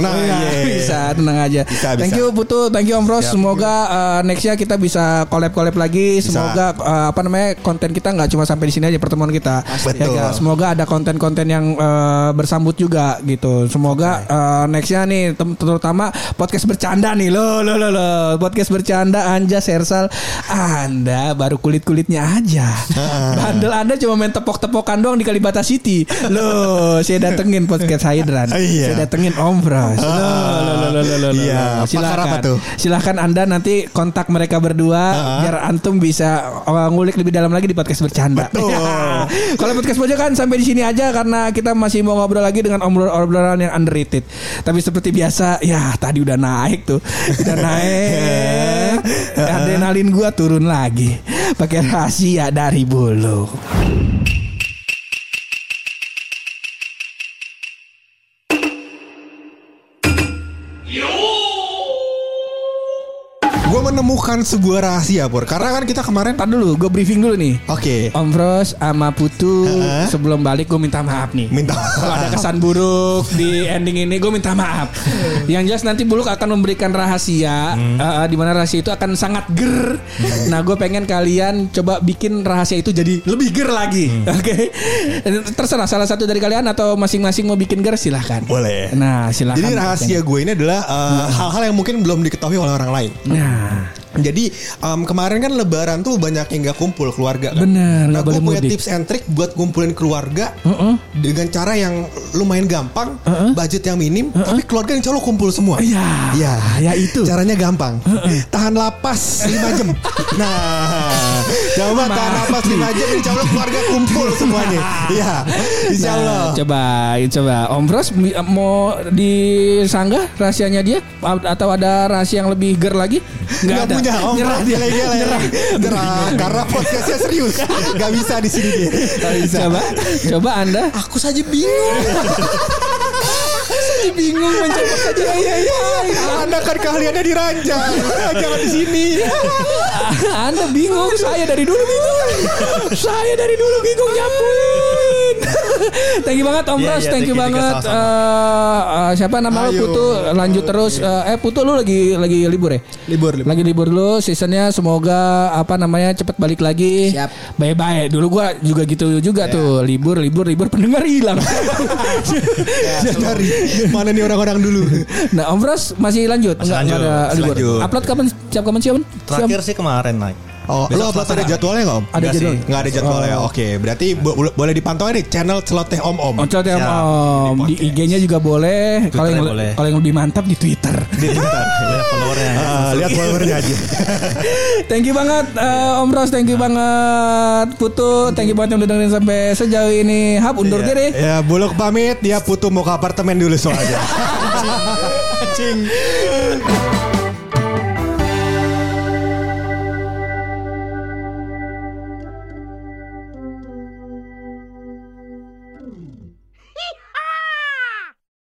Nah, Iya, iya. bisa. tenang aja. Bisa, thank bisa. you Putu, thank you Om Ros. Semoga uh, nextnya kita bisa collab-collab lagi. Semoga uh, apa namanya konten kita nggak cuma sampai di sini aja pertemuan kita. Ya, Betul. kan? Semoga ada konten-konten yang uh, bersambut juga gitu. Semoga uh, nextnya nih terutama podcast bercanda nih lo lo lo lo podcast bercanda Anja Sersal Anda baru kulit kulitnya aja. Bandel Anda cuma main tepok-tepokan doang di Kalibata City. Loh, saya datengin podcast Hydran. Iya. Saya datengin Om Bros. Loh, loh, loh, loh, loh, loh, Iya, loh. pakar apa tuh? Silahkan Anda nanti kontak mereka berdua biar antum bisa uh, ngulik lebih dalam lagi di podcast bercanda. Betul. Kalau podcast pojokan sampai di sini aja karena kita masih mau ngobrol lagi dengan obrolan yang underrated. Tapi seperti biasa, ya tadi udah naik tuh, udah naik. Adrenalin gua turun lagi. Pakai rahasia dari bulu. Gue menemukan sebuah rahasia Pur Karena kan kita kemarin Ntar dulu, gue briefing dulu nih. Oke Om Bros sama Putu sebelum balik gue minta maaf nih. Minta Kalau ada kesan buruk di ending ini gue minta maaf. Yang jelas nanti Buluk akan memberikan rahasia eh, di mana rahasia itu akan sangat ger. Nah gue pengen kalian coba bikin rahasia itu jadi lebih ger lagi. Oke. Terserah salah satu dari kalian atau masing-masing mau bikin ger silahkan. Boleh. Nah silahkan. Jadi rahasia gue ini adalah uh, hal-hal yang mungkin belum diketahui oleh orang lain. Nah Jadi um, kemarin kan Lebaran tuh banyak yang nggak kumpul keluarga. Kan? Bener, Nah gue punya mudik. tips and trick buat kumpulin keluarga Heeh. dengan cara yang lumayan gampang, budget yang minim, tapi keluarga yang lo kumpul semua. Iya. Iya, Ya itu. Caranya gampang. Tahan lapas 5 jam. Nah, coba tahan lapas 5 jam insya Allah keluarga kumpul semuanya. Iya, insya Allah. Nah, coba, coba. Om Bros mi- mau disanggah rahasianya dia atau ada rahasia yang lebih ger lagi? Nggak punya om Nyerah dia. dia dia Nyerah. nyerah karena podcastnya serius Gak bisa di sini dia Gak bisa Coba, coba Anda. Aku saja bingung. Aku saja bingung mencoba saja. Iya iya Anda kan keahliannya di ranjang Jangan di sini Anda bingung, saya dari dulu bingung. saya dari dulu bingung nyapuin. thank you banget Om Iya, Bros, iya, thank you thank you banget. Eh, eh, siapa nama Ayo. Putu? Lanjut terus. Eh, eh Putu lu lagi lagi libur ya? Libur, libur. Lagi libur dulu, seasonnya semoga apa namanya cepet balik lagi. Siap. Bye bye. Dulu gua juga gitu juga tuh libur libur libur pendengar hilang. Dari Mana nih orang-orang dulu nah Om Bros masih lanjut? Masih Nggak- nggak lanjut, ada masih libur. lanjut. Upload kapan? Siap kapan sih Om? Terakhir sih kemarin naik. Oh, Besok lo upload ada jadwalnya nggak om? Ada jadwal. Nggak ada jadwalnya. Oke, berarti bo- boleh dipantau di channel celoteh om om. Oh, ya, Siap. Om. Di IG-nya juga boleh. Kalau yang kalau yang lebih mantap di Twitter. Di Twitter. Ya, followernya. Ah, lihat followernya aja. thank you banget eh, Om Ros, thank you banget Putu, thank you banget yang udah dengerin sampai sejauh ini. Hap undur diri. ya, buluk pamit. Dia putu mau ke apartemen dulu soalnya. Cing.